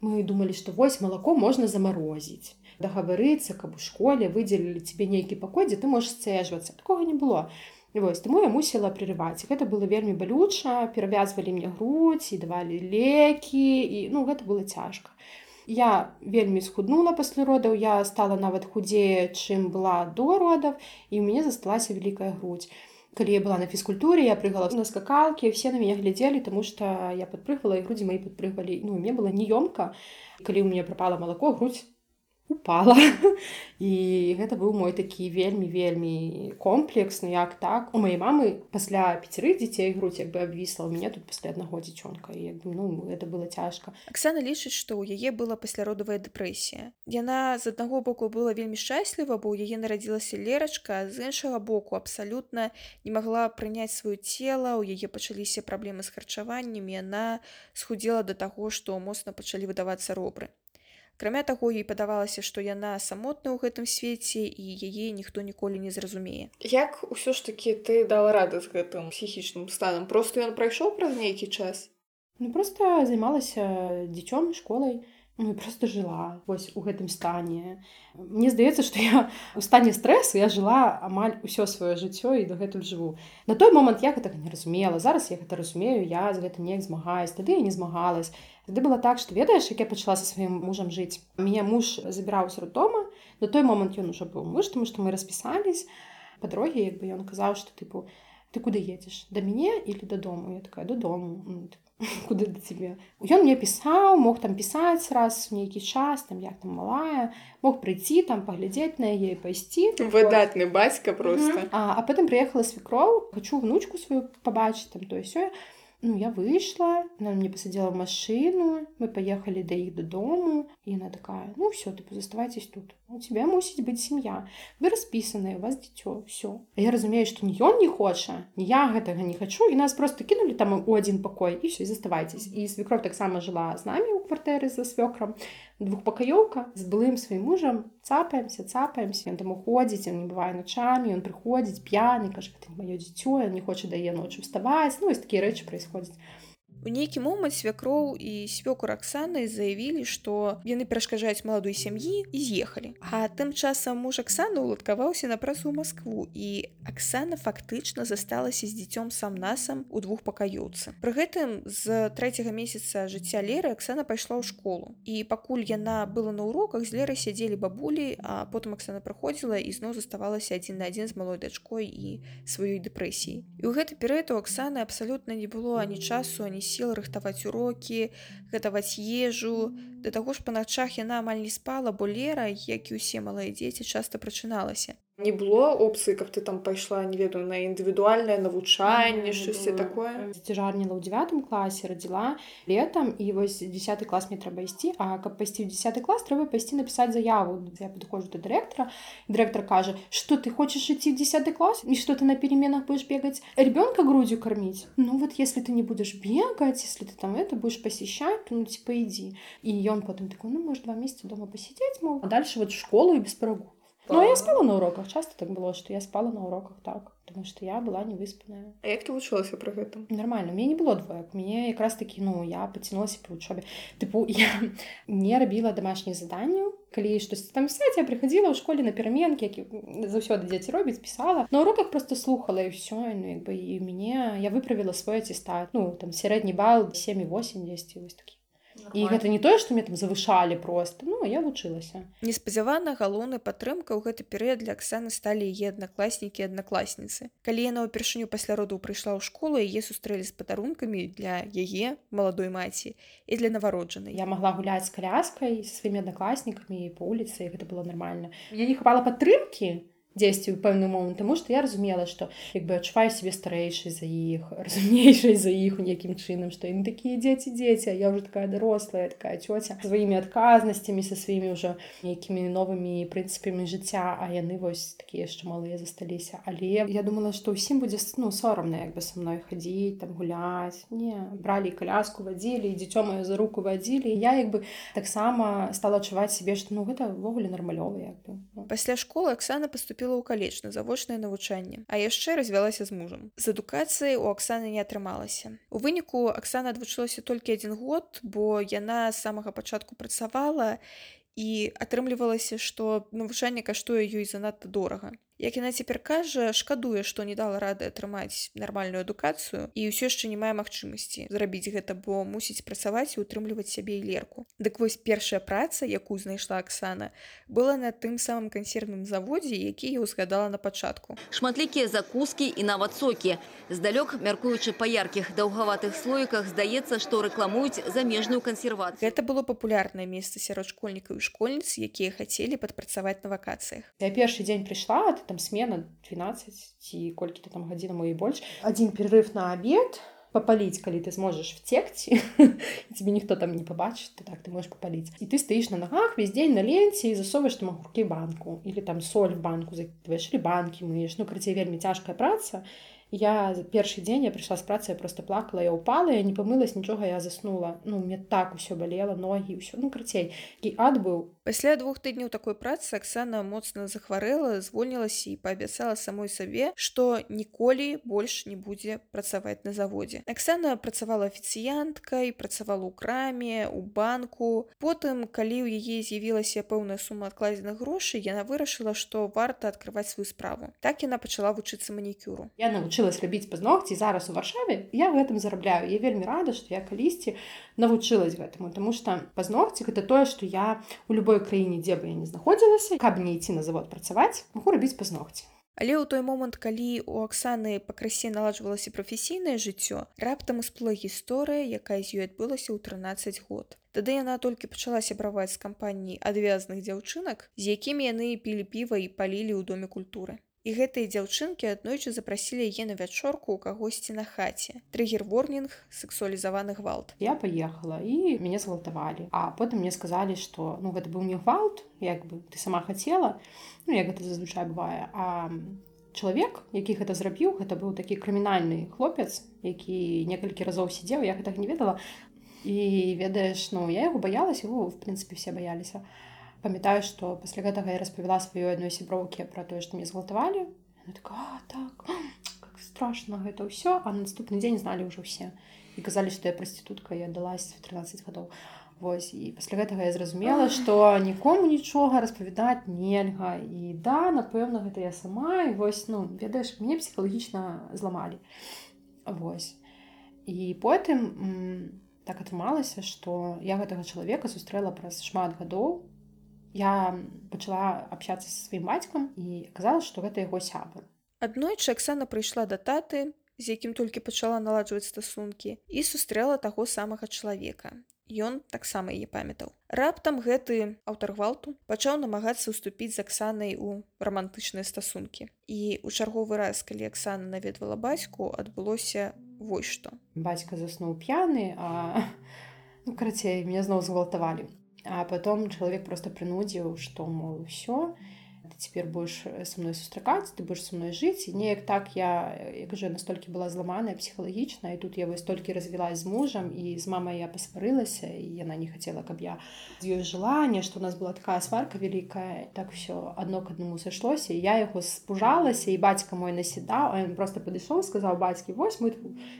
мы думалі што вось малако можна замарозіць дагаварыцца каб у школе выдзелілі тебе нейкі пакой дзе ты можаш сцежвацца такога не было. Вось таму я мусіла прырываць гэта было вельмі балюча перавязвалі мне грудь і давалі лекі і ну гэта было цяжка я вельмі схуднула пасля родаў я стала нават худзее чым была до родаў і ў мяне засталася вялікая грудь. Калі я была на фізкультуре я прыгала на скакалкі все на мяне глядзелі тому что я падпрыгвала і грудзі мои падпрыгвалі ну мне было неёмка калі ў мяне прапала малако грудь упала. І гэта быў мой такі вельмі вельмі комплекс ну як так. У моей мамы пасля пяцярых дзяцей грудь як бы абвісла у мяне тут пасля аднаго дзіцёнка як бы, ну это было цяжка Аксана лічыць што ў яе была пасляродавая дэпрэсія яна з аднаго боку была вельмі шчасліва бо ў яе нарадзілася лерачка з іншага боку абсалютна не магла прыняць сваё цела у яе пачаліся праблемы з харчаваннем яна схудзела да таго што моцна пачалі выдавацца робры Акрамя таго ёй падавалася, што яна самотная ў гэтым свеце і яе ніхто ніколі не зразумее. Як ўсё ж такі ты дала рады з гэтым псіхічным станам просто ён прайшоў праз нейкі час. Ну просто займалася дзіцём школай, Ну, просто жила вось у гэтым стане. Мне здаецца, што я у стане стрэсу я жыла амаль усё сваё жыццё і дагэтуль жыву. На той момант я гэтага не разумела. Зараз я гэта разумею, я з гэтым неяк змагаюсь, тады я не змагалась. Тады было так, што ведаеш, як я пачала са сваім мужам жыць. Мяне муж забіраў з роддома. На той момант ён ужо быў муж, таму што мы распісались па дарогі, як бы ён казаў, што тыпу ты куды едзеш да мяне или дадому я такая дадому куды да цябе ён мне пісаў мог там пісаць раз нейкі час там як там малая мог прыйти там паглядзець на яе пайсці выдатны бацька просто. А, а потым прыехала свекроў хочу внучку сваю пабачыць там то сё Ну, я выйшла, она мне посадила в машину, мы поехали до их додому, и она такая, ну все, ты заставайтесь тут. У тебя мусить быть семья. Вы расписанные, у вас дитё, все. А я разумею, что ни он не хочет, ни я этого не хочу, и нас просто кинули там у один покой, и все, и заставайтесь. И свекровь так само жила с нами у квартиры за свекром двухпакаёўка з былым сваім мужам цапаемся цапаемся ён там уходзіць он не бывае начамі он прыходзіць п'яны кажа гэта не маё дзіцё не хоча дае ночы вставаць ну вось такія рэчы происходзяць У нейкі момант свякроў і свёку Аксаны заявілі, што яны перашкаджаюць маладой сям'і і з'ехалі. А тым часам муж Аксана уладкаваўся на працу ў Маскву і Аксана фактычна засталася з дзіцём сам насам у двух пакаёўцы. Пры гэтым з трэцяга месяца жыцця леры Аксана пайшла ў школу. І пакуль яна была на уроках з лерай сядзелі бабулі, а потым Аксана прыходзіла і зноў заставалася адзін на адзін з малой дачкой і сваёй дэпрэсіяй. І ў гэты перыяд у Аксаны абсалютна не было ані часу, ані сіл рыхтаваць урокі гатаваць ежу да таго ж па начах яна амаль не спала бо лера як і усе малыя дзеці часта прачыналася не было опцыі каб ты там пайшла не ведаю на індывідуальнае навучанне штосьці такое цяжарніла ў девятым класе радзіла летом і вось десятый клас мне трэба ісці А каб пайсці ў десятый клас трэба пайсці напісаць заяву я падыхожу да дырэктара дырэктар кажа что ты хочаш ідці в десятый клас і что ты на переменах будешь бегать ребенка грудью кормить ну вот если ты не будешь бегать если ты там это будешь посещать то ну типа иди і ён потом такой ну может два месяца дома посидеть мол а дальше вот в школу і без прогулки Ну, я спала на уроках. Часто так было, что я спала на уроках так. Потому что я была невыспанная. А як ты вучылася про гэта? Нормально. У меня не было двоек. Мне как раз таки, ну, я потянулась по учебе. Типу, я не робила домашние задания. Калі штось там писать, я приходила в школе на пераменки, які заўсёды дзеці робяць, писала. На уроках просто слухала і все. Ну, як бы, і мне, я выправила свой аттестат. Ну, там, средний балл 7,8, 10, вось такі І гэта не тое што мне там завышалі просто. Ну я вучылася неспадзявана галоўнай падтрымка ў гэты перыяд для Аксаны сталі яе аднакласнікі аднакласніцы калі яна ўпершыню пасля роду прыйшла ў школу яе сустрэлі з падарункамі для яе маладой маці і для навароджанай я могла гуляць з каляскай сваімі аднакласнікамі по вуліцы гэта было нормально. Я не хапала падтрымкі дзесьці ў пэўны момант тому что я разумела что як бы адчуваю себе старэйшай за іх разумнейшай за іх нейкім чынам что не такія дзеці дзеці я уже такая дарослая такая цёця сваімі адказнасцямі со сваімі ўжо нейкімі новымі прынцыпамі жыцця а яны вось такія яшчэ малыя засталіся. Але я думала что ўсім будзе ну сорамна як бы со мной хадзіць там гуляць. Не бралі каляску вадзілі дзіцё маё за руку вадзілі. Я як бы таксама стала адчуваць себе что ну гэта ўвогуле нармалёва як бы. Пасля школы Аксана поступила паступіла ў каледж на завочнае навучанне а яшчэ развялася з мужам. З адукацыяй у Аксаны не атрымалася. У выніку Аксана адвучылася толькі адзін год бо яна з самага пачатку працавала і атрымлівалася што навучанне каштуе ёй занадта дорага Як яна цяпер кажа, шкадуе, што не дала рады атрымаць нармальную адукацыю і ўсё яшчэ не мае магчымасці зрабіць гэта, бо мусіць працаваць і утрымліваць сябе і лерку. Дык вось першая праца, якую знайшла Аксана, была на тым самым кансервным заводзе, які я ўзгадала на пачатку. Шматлікія закускі і нават сокі. Здалёк, мяркуючы па яркіх даўгаватых слоіках, здаецца, што рэкламуюць замежную кансервацыю. Гэта было папулярнае месца сярод школьнікаў і школьніц, якія хацелі падпрацаваць на вакацыях. Я першы дзень прыйшла, там смена 12 ці колькі-то там гадзінаму і больш один перерыв на обед. Попаліць калі ты зможаш вцекці тебе ніхто там не побачыць ты так ты можешь попаліць і ты стаіш на ногах весь дзень на ленце і засоваешь там агуркі банку или там соль банку закидываешь ли банкі мыеш ну крыцей вельмі цяжкая праца я першы дзень я прыйшла з працы я просто плакала я упала я не памылась нічога я заснула. Ну мне так усё балела ногі ўсё ну крыцей і ад быў. Пасля двух тыдняў такой працы Аксана моцна захварэла звольнілася і паабяцала самой сабе што ніколі больш не будзе працаваць на заводзе. Аксана працавала афіцыянткай працавала ў краме у банку. Потым калі ў яе з'явілася пэўная сума адкладзеных грошай яна вырашыла што варта адкрываць сваю справу. Так яна пачала вучыцца манікюру. Я навучыла навучылась рабіць пазногці зараз у варшаве я гэтым зарабляю. Я вельмі рада што я калісьці навучылась гэтаму тому что пазногці гэта тое што я у любой краіне дзе бы я не знаходзілася каб не ісці на завод працаваць могу рабіць пазногці Але ў той момант калі у Аксаны пакрысе наладжвалася прафесійнае жыццё раптам усплыла гісторыя якая з ёй адбылася ў 13 год. Тады яна толькі пачала сябраваць з кампаніяй адвязных дзяўчынак з якімі яны пілі піва і палілі ў доме культуры І гэтыя дзяўчынкі аднойчы запрасілі яе на вячорку ў кагосьці на хаце. Трыгер-ворнінг, сексуалізаваны гвалт. Я паехала і мяне згвалтавалі. А потым мне сказалі, што ну, гэта быў не гвалт, як бы ты сама хацела, ну, як гэта зазвычай бывае. А чалавек, які гэта зрабіў, гэта быў такі крымінальны хлопец, які некалькі разоў сидзеў, я гэтага не ведала. І ведаеш, ну я яго баялася, его в прынцыпе все баяліся памятаю што пасля гэтага я распавяла сваёй адной сяброўкі пра тое што мне згвалтавалі так, так как страшно гэта ўсё а на наступны дзень зналі ўжо ўсе і казалі што я прастытутка я далась 13 гадоў Вось і пасля гэтага я зразумела што нікому нічога распавядаць нельга. І да напэўна гэта я сама і вось ну ведаеш мне псіхалагічна зламалі. Вось і потым так атрымалася што я гэтага чалавека сустрэла праз шмат гадоў я пачала абсяцца са сваім бацькам і казала што гэта яго сябр аднойчы Аксана прыйшла да таты з якім толькі пачала наладжваць стасункі і сустрэла таго самага чалавека. Ён таксама яе памятаў. Раптам гэты аўтар гвалту пачаў намагацца ўступіць з аксанай у рамантычныя стасункі. І у чарговы раз калі Аксана наведвала бацьку адбылося вось што. Бацька заснуў п'яны а ну, карацей меня зноў згвалтавалі А потом человек просто принудил, что, мол, все, ты теперь будешь э, со мной сустракаць ты будешь со мной жыць і неяк так я як же настолькі была зламаная псіхалагічна і тут я вось толькі развілась з мужам і з мамай я паспарылася і яна не хацела каб я з ёй желание что у нас была такая сварка вялікая так все адно к аднаму сышлося я яго спужалася і бацька мой наседаў он просто падышоў сказаў бацькі вось мы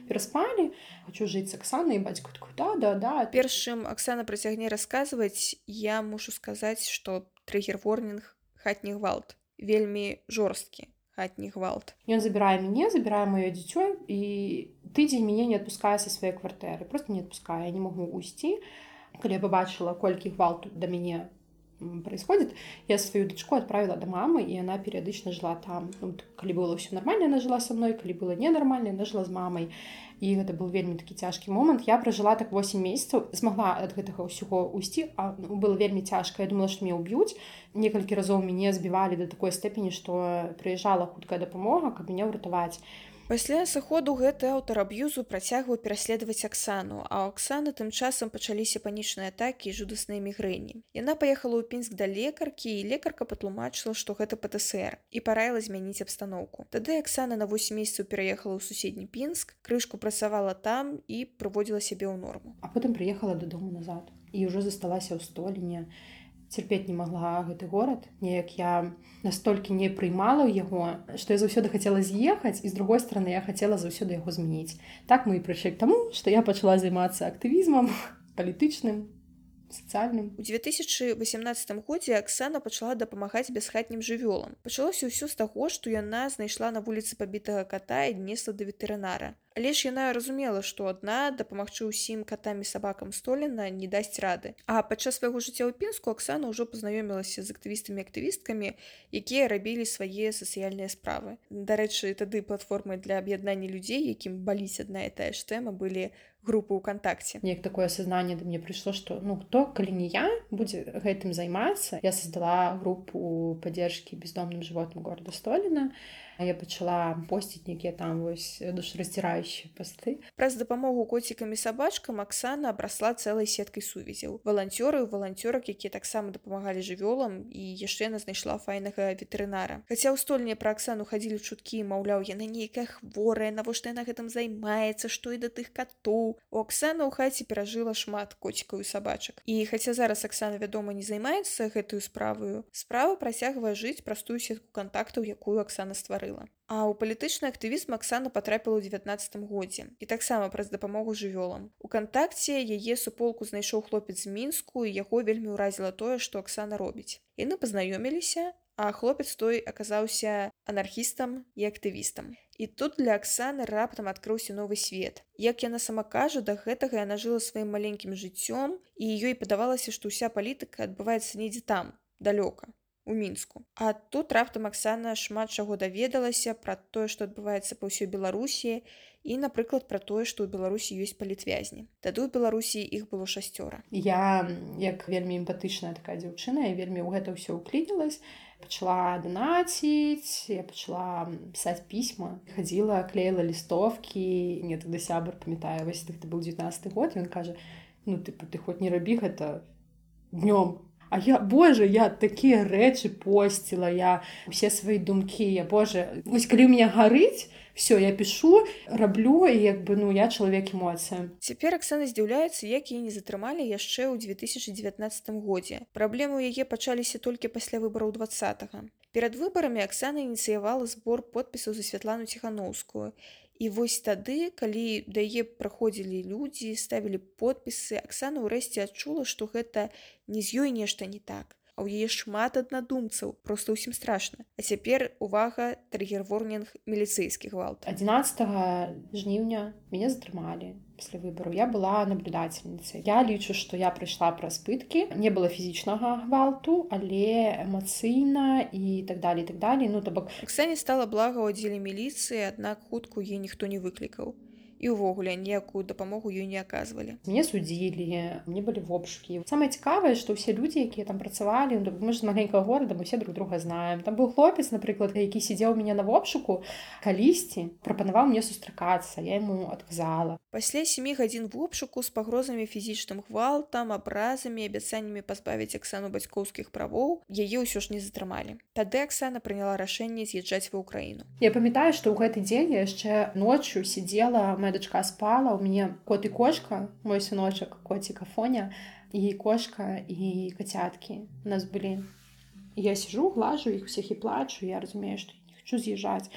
пераспалі хочу жыць Аксана і бацьку да да да першым Аксана працягне расказваць я мушу сказаць что триггер-ворнинг хатні гвалт вельмі жорсткі хатні гвалт ён забірае мяне забірае маё дзіцё і тыдзень мяне не адпускае са свае кватэры просто не адпускае не могу уйсці калі я побачыла колькі гвалту да мяне происходит я сваю дачку отправила до мамы і она перыядычна жыла там. Ну, калі было все нормально она жила со мной калі было ненармальна она жила з мамай і гэта был вельмі такі цяжкі момант. Я пражыла так 8 месяцаў змагла ад гэтага ўсяго уйсці а ну, было вельмі цяжка. Я думала што мне ўб'юць. Некалькі разоў мяне збівалі да такой степені што прыязджала хуткая дапамога каб мяне ўратаваць Пасля сыходу гэты аўтар аб'юзу працягваў пераследаваць Аксану, а Аксаны тым часам пачаліся панічныя атакі і жудасныя мігрэні. Яна паехала ў пінск да лекаркі і лекарка патлумачыла, што гэта ПТСР і параіла змяніць абстаноўку. Тады Аксана на 8 месяцаў пераехала ў суседні пінск, крышку працавала там і прыводзіла сябе ў норму. А потым прыехала дадому назад і ўжо засталася ў століне цярпець не магла гэты горад неяк я настолькі не прыймала яго што я заўсёды хацела з'ехаць і з другой стороны я хацела заўсёды яго змяніць. Так мы і прыйшлі к таму што я пачала займацца актывізмам палітычным сацыяльным. У 2018 годзе Аксана пачала дапамагаць бясхатнім жывёлам. Пачалося ўсё з таго што яна знайшла на вуліцы пабітага ката і днесла да ветэрынара але ж яна разумела што адна дапамагчы ўсім катамі сабакам столена не дасць рады. А падчас свайго жыцця ў пінску Аксана ўжо пазнаёмілася з актывістамі актывісткамі якія рабілі свае сацыяльныя справы. Дарэчы тады платформы для аб'яднання людзей якім баліць адна і тая ж тэма былі групы ўкантакце неяк такое сознание да мне прыйшло что ну кто калі не я будзе гэтым займацца. Я создала групу поддержки бездомным животным города століна я пачала посціць нейкія там вось душраздзірающие пасты. Праз дапамогу коцікамі сабачкам Аксана абрасла цэлай сеткай сувязяў. Валанцёры валанцёрак якія таксама дапамагалі жывёлам і яшчэ яна знайшла файнага ветэрынара. Хаця ў стольні пра Аксану хадзілі чуткі маўляў яна нейкая хворая навошта яна гэтым займаецца што і да тых катоў. У Аксана ў хаце перажыла шмат коцікаў і сабачак. І хаця зараз Аксана вядома не займаецца гэтую справаю справа працягвае жыць простую сетку кантактаў якую Аксана стварыла стварыла. А ў палітычны актывізм Аксана патрапіла ў 19 годзе і таксама праз дапамогу жывёлам. У кантакце яе суполку знайшоў хлопец з мінску і яго вельмі ўразіла тое, што Аксана робіць. Яны пазнаёміліся, а хлопец той аказаўся анархістам і актывістам. І тут для Аксаны раптам адкрыўся новы свет. Як яна сама кажа, да гэтага яна жыла сваім маленькім жыццём і ёй падавалася, што ўся палітыка адбываецца недзе там, далёка у мінску. А тут раптам Аксана шмат чаго даведалася пра тое што адбываецца па ўсёй беларусі і напрыклад пра тое што ў беларусі ёсць палітвязні. Тады ў беларусі іх было шасцёра. Я як вельмі эмпатычная такая дзяўчына і вельмі ў гэта ўсё ўклінілась пачала данаціць я пачала пісаць пісьма. Хадзіла клеіла лістовкі не тады сябар памятаю вось ты быў 19 год ён кажа ну ты ты хоць не рабі гэта днём А я Боже, я такія рэчы посціла я усе свае думкі я Боже вось калі ў меня гарыць все я пишу раблю і як бы ну я чалавек эмоцыя цяпер Аксана здзіўляецца як і не затрымалі яшчэ ў 2019 годзе. Праблемы ў яе пачаліся толькі пасля выбараў два перад выбарамі Аксана ініцыявала збор подпісаў за святлану ціхановскую І вось тады, калі да яе праходзілі людзі, ставілі подпісы, Аксана ўрэшце адчула, што гэта не з ёй нешта не так. А ў яе шмат аднадумцаў просто ўсім страшна. А цяпер увага триггерворнінг міліцэйскі гвалт. 11 жніўня мяне затрымалі пасля выбару я была наблюдательніцай я лічу што я прыйшла праз пыткі не было фізічнага гвалту але эмацыйна і так далее так далее ну то бок Аксане стала блага ў аддзеле міліцыі аднак хутку е ніхто не выклікаў і ўвогуле ніякую дапамогу ёй не аказвалі мне судзілі мне былі вопшкі самае цікавае што ўсе людзі якія там працавалі ну, мы ж з маленькага горада мы все друг друга знаем. Там быў хлопец напрыклад які сядзеў мяне на вопшуку калісьці прапанаваў мне сустракацца я ему адказала. Пасля семи гадзін вопшуку з пагрозамі фізічным гвалтам абразамі абяцаннямі пазбавіць аксану бацькоўскіх правоў яе ўсё ж не затрымалі. Тады Аксана прыняла рашэнне з'язджаць ва ўкраіну я памятаю што ў гэты дзень яшчэ ноччу сидзела моя моя дочка спала у меня кот и кошка мой сыночек котик афоня и кошка и котятки у нас были. Я сижу глажу их всех и плачу я разумею что не хочу з'езжать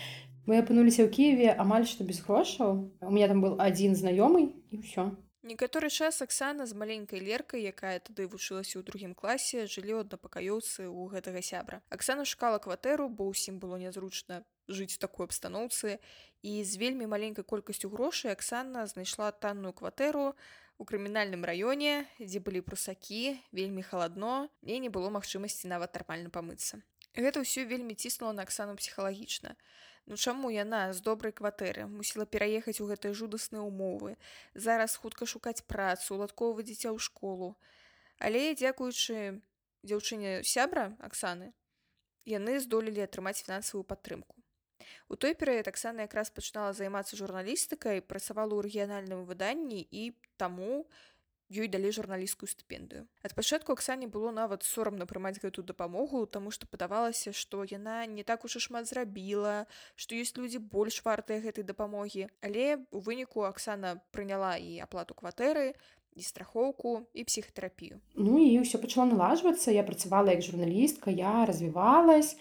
мы апынуліся ў кіеве амаль што без грошаў у меня там был один знаёмый і ўсё некаторы час Аксана з маленькай леркай якая тады вучылася ў другім класе жылі аднапакаёўцы ў гэтага сябра. Аксана шукала кватэру бо ўсім было нязручна жыць у такой абстаноўцы і з вельмі маленькай колькасцю грошай Аксана знайшла танную кватэру у крымінальным раёне дзе былі прусакі вельмі халадно мне не было магчымасці нават нармальна памыцца гэта ўсё вельмі ціснула на Аксану псіхалагічна Ну чаму яна з добрай кватэры мусіла пераехаць у гэтыя жудасныя ўмовы зараз хутка шукаць працу уладкова дзіця ў школу. Але дзякуючы дзяўчыне сябра Аксаны яны здолелі атрымаць фінансавую падтрымку У той перыяд Аксана якраз пачынала займацца журналістыкай, працавала ў рэгіянальным выданні і таму ёй далі журналісцкую стыпендыю. Ад пачатку Аксане было нават сорамна прымаць гэтую дапамогу, таму што падавалася, што яна не так уж і шмат зрабіла, што ёсць людзі больш вартыя гэтай дапамогі. Але у выніку Аксана прыняла і аплату кватэры, і страхоўку і псіхатэрапію Ну і ўсё пачало налажвацца я працавала як журналістка я развівалась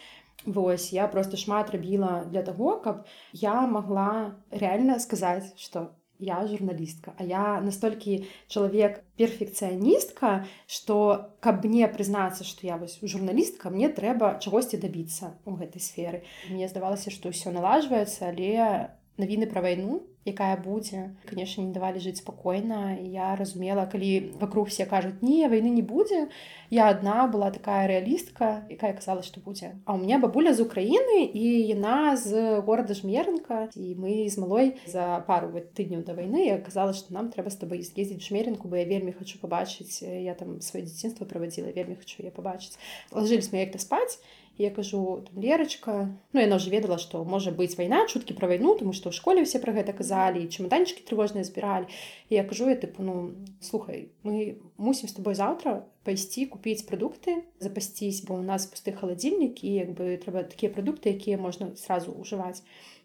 Вось я просто шмат рабіла для таго каб я могла реально сказаць что я журналістка. А я настолькі чалавек перфекцыяністка что каб мне прызнацца что я вось журналістка мне трэба чагосьці дабіцца у гэтай сферы. Мне здавалася что ўсё налажваецца але навіны пра вайну якая будзе. Конечно не давалі жыць спакойна. Я разумела калі вокруг все кажуць не войны не будзе я одна была такая рэалістка якая казала что будзе. А у меня бабуля з Украіны і яна з города жмернка і мы з малой за пару тыдняў да войны я казала что нам трэба з тобой з'ездзіць жмеренку бы я вельмі хочу побачыць я там сваё дзяцінства праводзіла вельмі хочу я побачыць ложились мы як-то спаць я кажу там лерочка ну яна уже ведала что можа быть вайна чуткі про вайну тому что ў школе все про гэта казалі чемоданчики трывожныя збіралі я кажу я тыпу ну слухай мы мусім с тобой завтра пайсці купіць прадукты запасціць бо у нас пусты халадзільнік і як бы трэба такія прадукты якія можна сразу ўжываць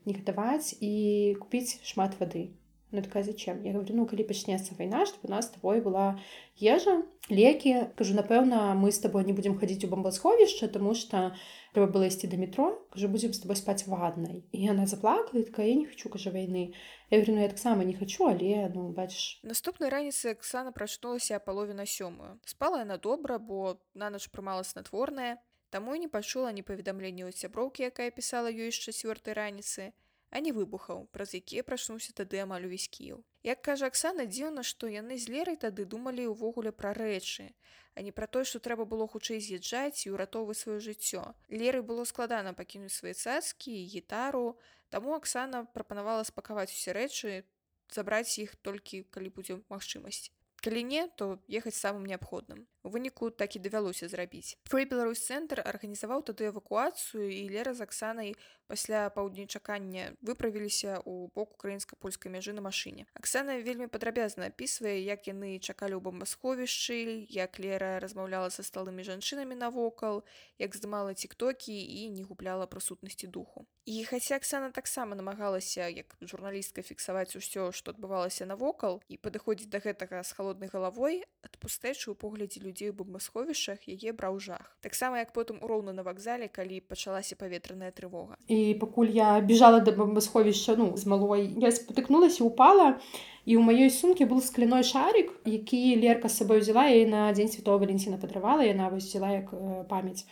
не гатаваць і купіць шмат вады Ну, такая зачем? Я говорю ну калі пачнецца вайна чтобы у нас с тобой была ежа лекі кажу напэўна мы с тобой не будем хадзіць у бомбасховішча тому что трэба было ісці да метро кажу будем с тобой спаць ваднай і она заплакала такая я не хочу кажа вайны я говорю ну я таксама не хочу але ну бачыш наступнай раніцы Аксана прачнулася палове на сёмую. Спала яна добра бо нанач прымала снатворная таму і не пачула ні паведамлення ад сяброўкі якая пісала ёй з чацвёртай раніцы а не выбухаў, праз якія прачнуўся тады амаль увесь кіл. Як кажа Аксана дзіўна, што яны з лерай тады думалі ўвогуле пра рэчы, а не пра тое, што трэба было хутчэй з'язджаць і ўратоўваць сваё жыццё. Леры было складана пакінуць свае цацкі і гітару, таму Аксана прапанавала спакаваць усе рэчы, забраць іх толькі калі будзе магчымасць. Калі не, то ехаць самым неабходным. У выніку так і давялося зрабіць. Фрэй Беларусь цэнтр арганізаваў тады эвакуацыю і лера з Аксанай пасля паўдні чакання выправіліся ў бок украінска-польскай мяжы на машыне. Аксана вельмі падрабязна апісвае, як яны чакалі ў бомбасховішчы, як лера размаўляла са сталымі жанчынамі навокал, як здымала тиктокі і не губляла прысутнасці духу. І хаця Аксана таксама намагалася як журналістка фіксаваць усё, што адбывалася навокал і падыходзіць да гэтага з халоднай галавой, ад пустэчы ў поглядзе людзей людзей у бомбасховішах яе браў жах. Таксама як потым уроўна на вакзале калі пачалася паветраная трывога. І пакуль я бежала да бомбасховішча ну з малой я спатыкнулася упала і ў маёй сумке был скляной шарик які лерка з сабой взяла і на дзень святого валенціна падравала яна вось взяла як памяць.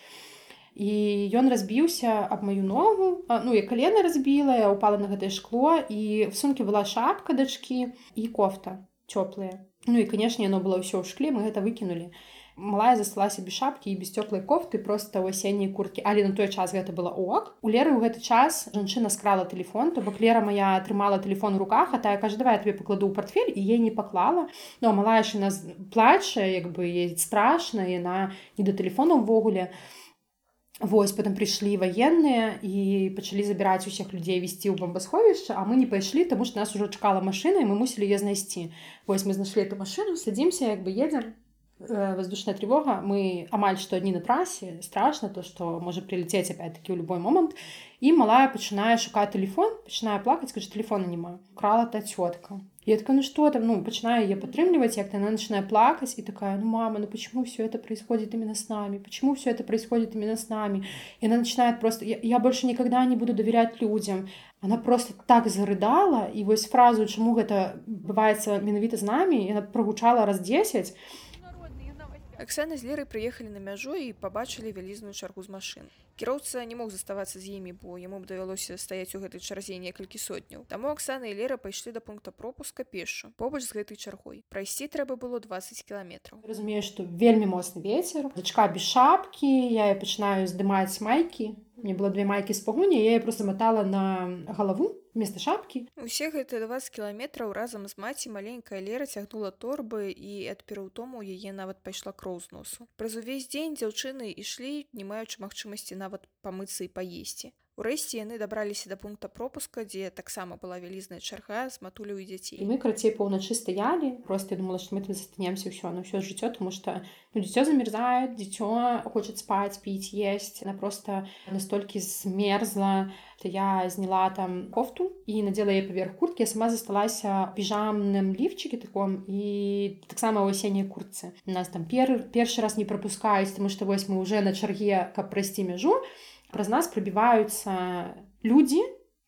І ён разбіўся аб маю ногу ну я калена разбіла я упала на гэтае шкло і в сумке была шапка дачкі і кофта цёплыя Ну і канешне яно было ўсё ў шкле мы гэта выкінулі малая засталася без шапкі і без цёплай кофты просто ў асенняй курткі але на той час гэта было ок. У леры ў гэты час жанчына скрала телефон то бок лера моя атрымала телефон руках а тая кажа давай тебе пакладу ў портфель і ей не паклала ну, малая ж нас плача як бы страшна яна не да телефона ўвогуле Вось потом прыйшлі ваенныя і пачалі забіраць усіх людзей весці ў бомбасховішча а мы не пайшлі тому что нас ужо чакала машына і мы мусілі ее знайсці Вось мы знайшлі эту машину садзімся як бы едзем Э, воздушная тревога. Мы амаль што дні на трасе страшно то что можа прилететь опять-таки ў любой момант і малая пачынае шукаць телефон пачынае плакаць скажу телефона няма крала та цётка я такая ну что там ну пачынаю ее падтрымліваць як она начинает плакаць і такая ну мама ну почему все это происходит именно с нами почему все это происходит именно с нами и она начинает просто я, я больше никогда не буду доверять людям она просто так зарыдала і вось фразу чаму гэта бываецца менавіта з намі яна прогучала раз 10 Аксана з лерай прыехалі на мяжу і пабачылі вялізную чаргу з машын. Кіроўца не мог заставацца з імі, бо яму б давялося стаяць у гэтай чарзе некалькі сотняў. Таму Аксана і лера пайшлі да пункта пропуска пешу побач з гэтай чаргой. Прайсці трэба было 20 кіламетраў. Разумею, што вельмі моцны вецер, дачка без шапкі, я пачынаю здымаць майкі. Мне было две майкі з пагоні, я просто матала на галаву вместо шапкі усе гэтыя 20 кіламетраў разам з маці маленькая лера цягнула торбы і ад пераўтому яе нават пайшла кроў з носу. Праз увесь дзень дзяўчыны ішлі не маючы магчымасці нават памыцца і паесці Урэшце яны дабраліся да пункта пропуска, дзе таксама была вялізная чарга з матуляў і дзяцей. І мы карацей паўначы стаялі просто я думала што мы тут застанемся ўсё на ўсё жыццё тому что ну, дзіцё замерзает дзіцё хочет спаць піць есть. Она просто настолькі змерзла то я зняла там кофту і надзела яе паверх курткі я сама засталася піжамным ліфчыкі таком і таксама ў асенняй курцы у нас там пер першы раз не прапускаюць тому что вось мы уже на чарге каб прайсці мяжу праз нас прабіваюцца людзі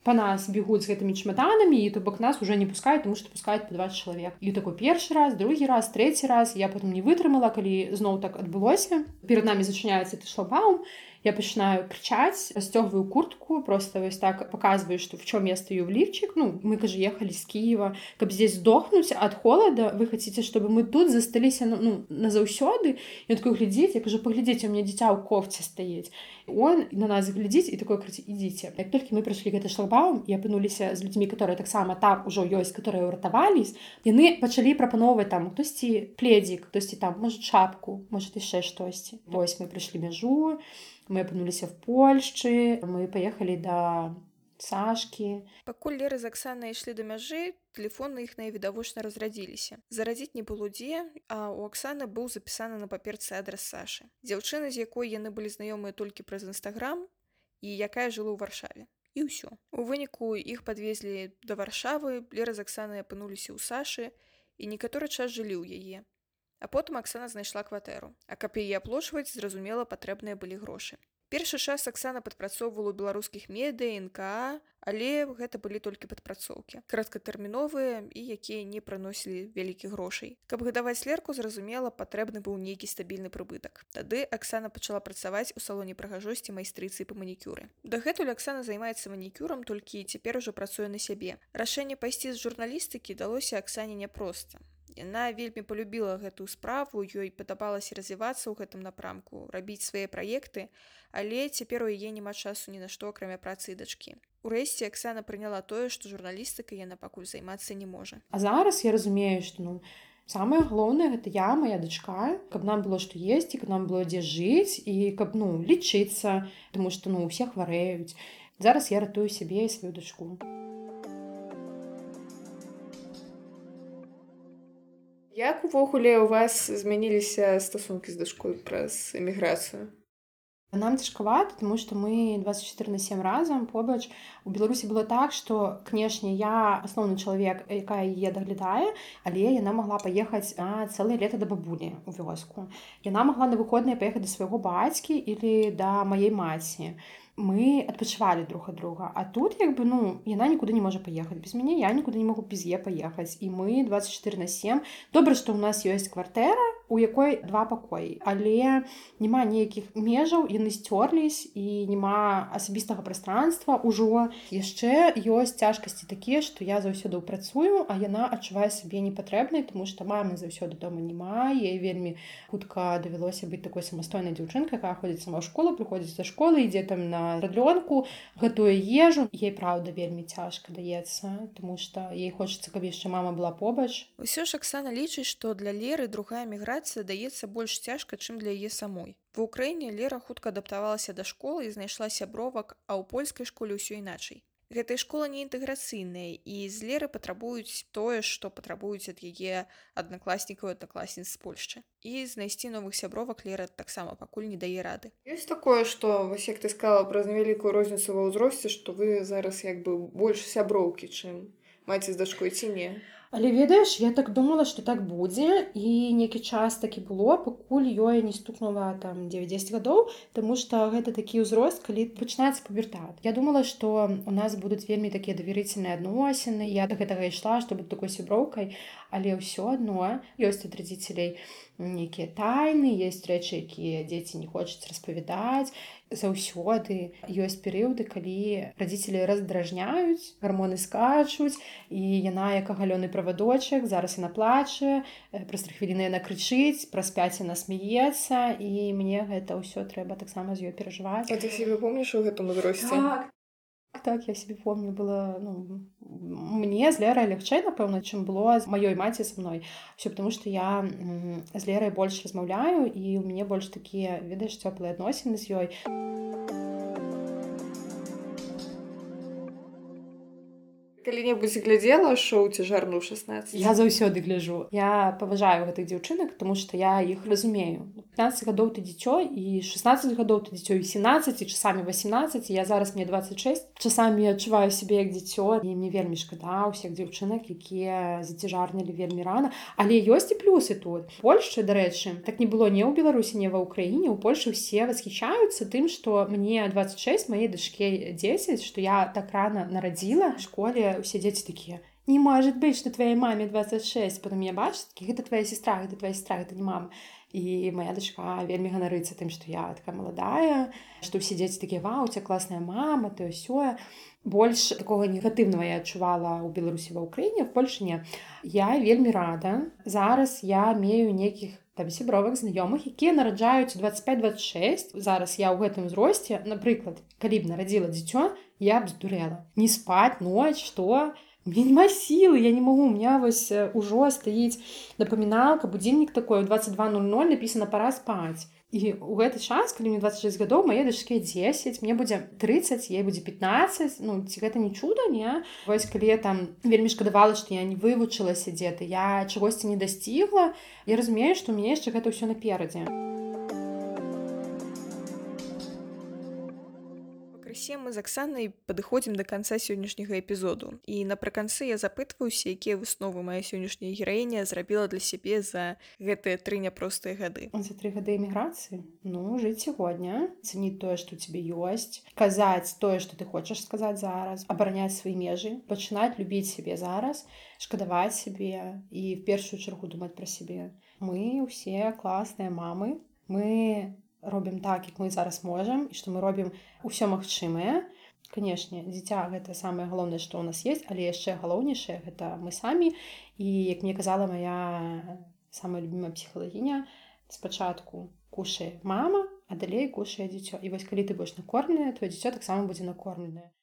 по нас бегуць з гэтымі чемаданамі і то бок нас уже не пускаюць тому что пускаюць по 20 чалавек. І такой першы раз другі раз третий раз я потом не вытрымала калі зноў так адбылося. Перед нами зачыняецца ты шлабаум я пачынаю кричаць расцёгваю куртку просто вось так показываю что в чем я стою в лифчик. Ну мы кажа ехали з Киева. Каб здесь сдохнуть от холода? Вы хотите чтобы мы тут засталіся ну, назаўсёды і такой глядзець я кажу паглядзеце у меня дзіця ў кофце стаіць он на нас глядзіць і такой краці ідзіце як толькі мы прыйшлі гэты шлагбаум і апынуліся з людзьмі которые таксама так ужо ёсць которые ўратавались яны пачалі прапановваць там хтосьці пледзік хтосьці там может шапку может яшчэ штосьці вось мы прыйшлі мяжу мы апынуліся в Польшчы мы паехалі да Сашкі. Пакуль Лера з Аксанай ішлі да мяжы, тэлефоны іх найвідавочна разрадзіліся. Зарадзіць не было дзе, а ў Аксаны быў запісаны на паперцы адрас Сашы. Дзяўчына, з якой яны былі знаёмыя толькі праз нстаграм і якая жыла ў варшаве. І ўсё. У выніку іх падвезлі да варшавы, Лера з Аксанай апынуліся ў Сашы і некаторы час жылі ў яе. А потым Аксана знайшла кватэру. А каб яе аплошваць, зразумела, патрэбныя былі грошы. Першы час Аксана падпрацоўвала ў беларускіх медыя НК, але гэта былі толькі падпрацоўкі. Краткатэрміновыя і якія не прыносілі вялікіх грошай. Каб гадаваць лерку, зразумела, патрэбны быў нейкі стабільны прыбытак. Тады Аксана пачала працаваць у салоне прыгажосці майстрыцы па манікюры. Дагэтуль Аксана займаецца манікюрам, толькі цяпер ужо працуе на сябе. Рашэнне пайсці з журналістыкі далося Аксане няпроста. Яна вельмі полюбіла гэтую справу, ёй падабалася развівацца ў гэтым напрамку, рабіць свае праекты, але цяпер у яе няма часу ні на што акрамя працы дачкі. Урэшце Аксана прыняла тое, што журналістыка яна пакуль займацца не можа. А зараз я разумею, што ну, самае галоўнае гэта я моя дачка, каб нам было што есці, каб нам было дзе жыць і каб ну лічыцца, тому што ну усе хварэюць. Зараз я ратую сябе і сваю дачку. Як увогуле у вас змяніліся стасункі з дашкой праз эміграцыю? Нам цяжкавата, тому што мы 24 на 7 разам побач. У Беларусі было так, што кнешне я асноўны чалавек, якая яе даглядае, але яна магла паехаць на цэлае лета да бабулі ў вёску. Яна магла на выходныя паехаць да свайго бацькі или да маей маці мы адпачывалі друг ад друга. А тут як бы ну яна нікуды не можа паехаць без мяне я нікуды не могу без е паехаць і мы 24 на 7 добра што ў нас ёсць кватэра у якой два пакоі. Але няма нейкіх межаў яны сцёрлись і няма асабістага пространства ўжо яшчэ ёсць цяжкасці такія што я заўсёды працую а яна адчувае сабе непатрэбнай тому что мамы заўсёды дома няма ей вельмі хутка давялося быць такой самастойнай дзяўчынкай якая ходзіць сама школа прыходзіць за школы ідзе там на радлёнку гэтую ежу. Ей праўда вельмі цяжка даецца тому что ей хочется каб яшчэ мама была побач. Усё ж Аксана лічыць што для леры другая міграцыя даецца больш цяжка чым для яе самой. Ва ўкраіне лера хутка адаптавалася да школы і знайшла сябровак а ў польскай школе ўсё іначай гэтая школа не інтэграцыйная і з леры патрабуюць тое што патрабуюць ад яе аднакласнікаў аднакласніц з польшчы і знайсці новых сябровак лера таксама пакуль не дае рады. Ёсць такое што вось як ты сказала праз невялікую розніцу ва ўзросце што вы зараз як бы больш сяброўкі чым маці з дачкой ці не Але ведаеш, я так думала, што так будзе і нейкі час такі было, пакуль ёй не стукнула там 9-10 гадоў, Таму што гэта такі ўзрост, калі пачынаецца пабертат. Я думала, што у нас будуць вельмі такія даверыцельныя адносіны. Я да гэтага ішла, што быць такой сяброўкай, але ўсё адно. Ёсць ад радзіцелей нейкія тайны, есть рэчы, якія дзеці не хочуць распавядаць. Заўсёды ёсць перыяды калі радзіцелі раздражняюць гармоны скачуць і яна як агалёны правадочак зараз яна плача праз тры хвіліны яна крычыць праз 5 яна смяецца і мне гэта ўсё трэба таксама з ёй перажываць. Ты себе помніш у гэтым узросце? Так, так я себе помню было ну, мне з лерай лягчэй напэўна чым было з маёй маці са мной. Все потому что я з лерай больш размаўляю і у мяне больш такія ведаеш цёплыя адносіны з ёй калі-небудзь глядзела шоу ці жарну 16 Я заўсёды гляжу. Я паважаю гэтых дзяўчынак, тому што я іх разумею. 15 гадоў ты дзіцё і 16 гадоў ты дзіцё і 17 і часамі 18 я зараз мне 26 часамі адчуваю сябе як дзіцё і мне вельмі шкада ўсіх дзяўчынак, якія зацяжарнілі вельмі рана. Але ёсць і плюсы тут. Польшчы, дарэчы, так не было не ў Беларусі, не ва ўкраіне, у Польшы ўсе восхищаюцца тым, што мне 26 маей дачке 10, што я так рана нарадзіла школе усе дзеці такія не может быть что твоей маме 26 потом я бачу такі гэта твоя сестра гэта твоя сестра это не мама і моя дачка вельмі ганарыцца тым што я такая маладая што ўсе дзеці такія ва у тебя класная мама то ўсё больш такого негатыўнага я адчувала ў беларусі ва ўкраіне в польше не я вельмі рада. Зараз я мею нейкіх там сябровак знаёмых якія нараджаюць 25-26 зараз я ў гэтым узросце напрыклад калі б нарадзіла дзіцё я б здурела не спаць ноч что? Мне няма сілы я не могу у меня вось ужо стаіць напаміналка будильнік такой 22:00 написано пора спаць і у гэты час калі мне 26 гадоў мае дачке 10 мне будзе 30 ей будзе 15 ну ці гэта не чуда не? Вось калі я там вельмі шкадавала што я не вывучылася дзе-то я чагосьці не дасцігла я разумею што мне яшчэ гэта ўсё наперадзе а пакрысе мы з аксанай падыходзім да канца сённяшняга эпізоду і напрыканцы я запытваюся якія высновы мая сённяшняя гераіня зрабіла для сябе за гэтыя тры няпростыя гады за тры гады эміграцыі ну жыць сягодня цэніць тое што тебе ёсць казаць тое што ты хочаш сказаць зараз абараняць свае межы пачынаць любіць сябе зараз шкадаваць сябе і в першую чаргу думаць пра сябе мы ўсе класныя мамы мы робім так як мы зараз можам і што мы робім усё магчымае. Канешне дзіця гэта самае галоўнае што ў нас есть але яшчэ галоўнейшае гэта мы самі. І як мне казала моя самая любимая псіхалагіня спачатку кушае мама а далей кушае дзіцё. І вось калі ты будзеш накормленая твоё дзіцё таксама будзе накормленае.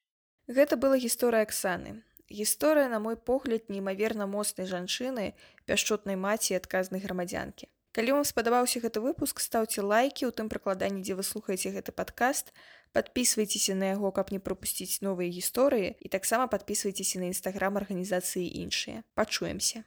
Гэта была гісторыя Аксаны гісторыя на мой погляд неймаверна моцнай жанчыны пяшчотнай маці адказнай грамадзянкі Калі вам спадабаўся гэты выпуск, стаўце лайкі, у тым прыкладанні, дзе вы слухаеце гэты падкаст. Падпісвайцеся на яго, каб не прапусціць новыя гісторыі і таксама падпісвайцеся на нстаграм арганізацыі іншыя. Пачуемся.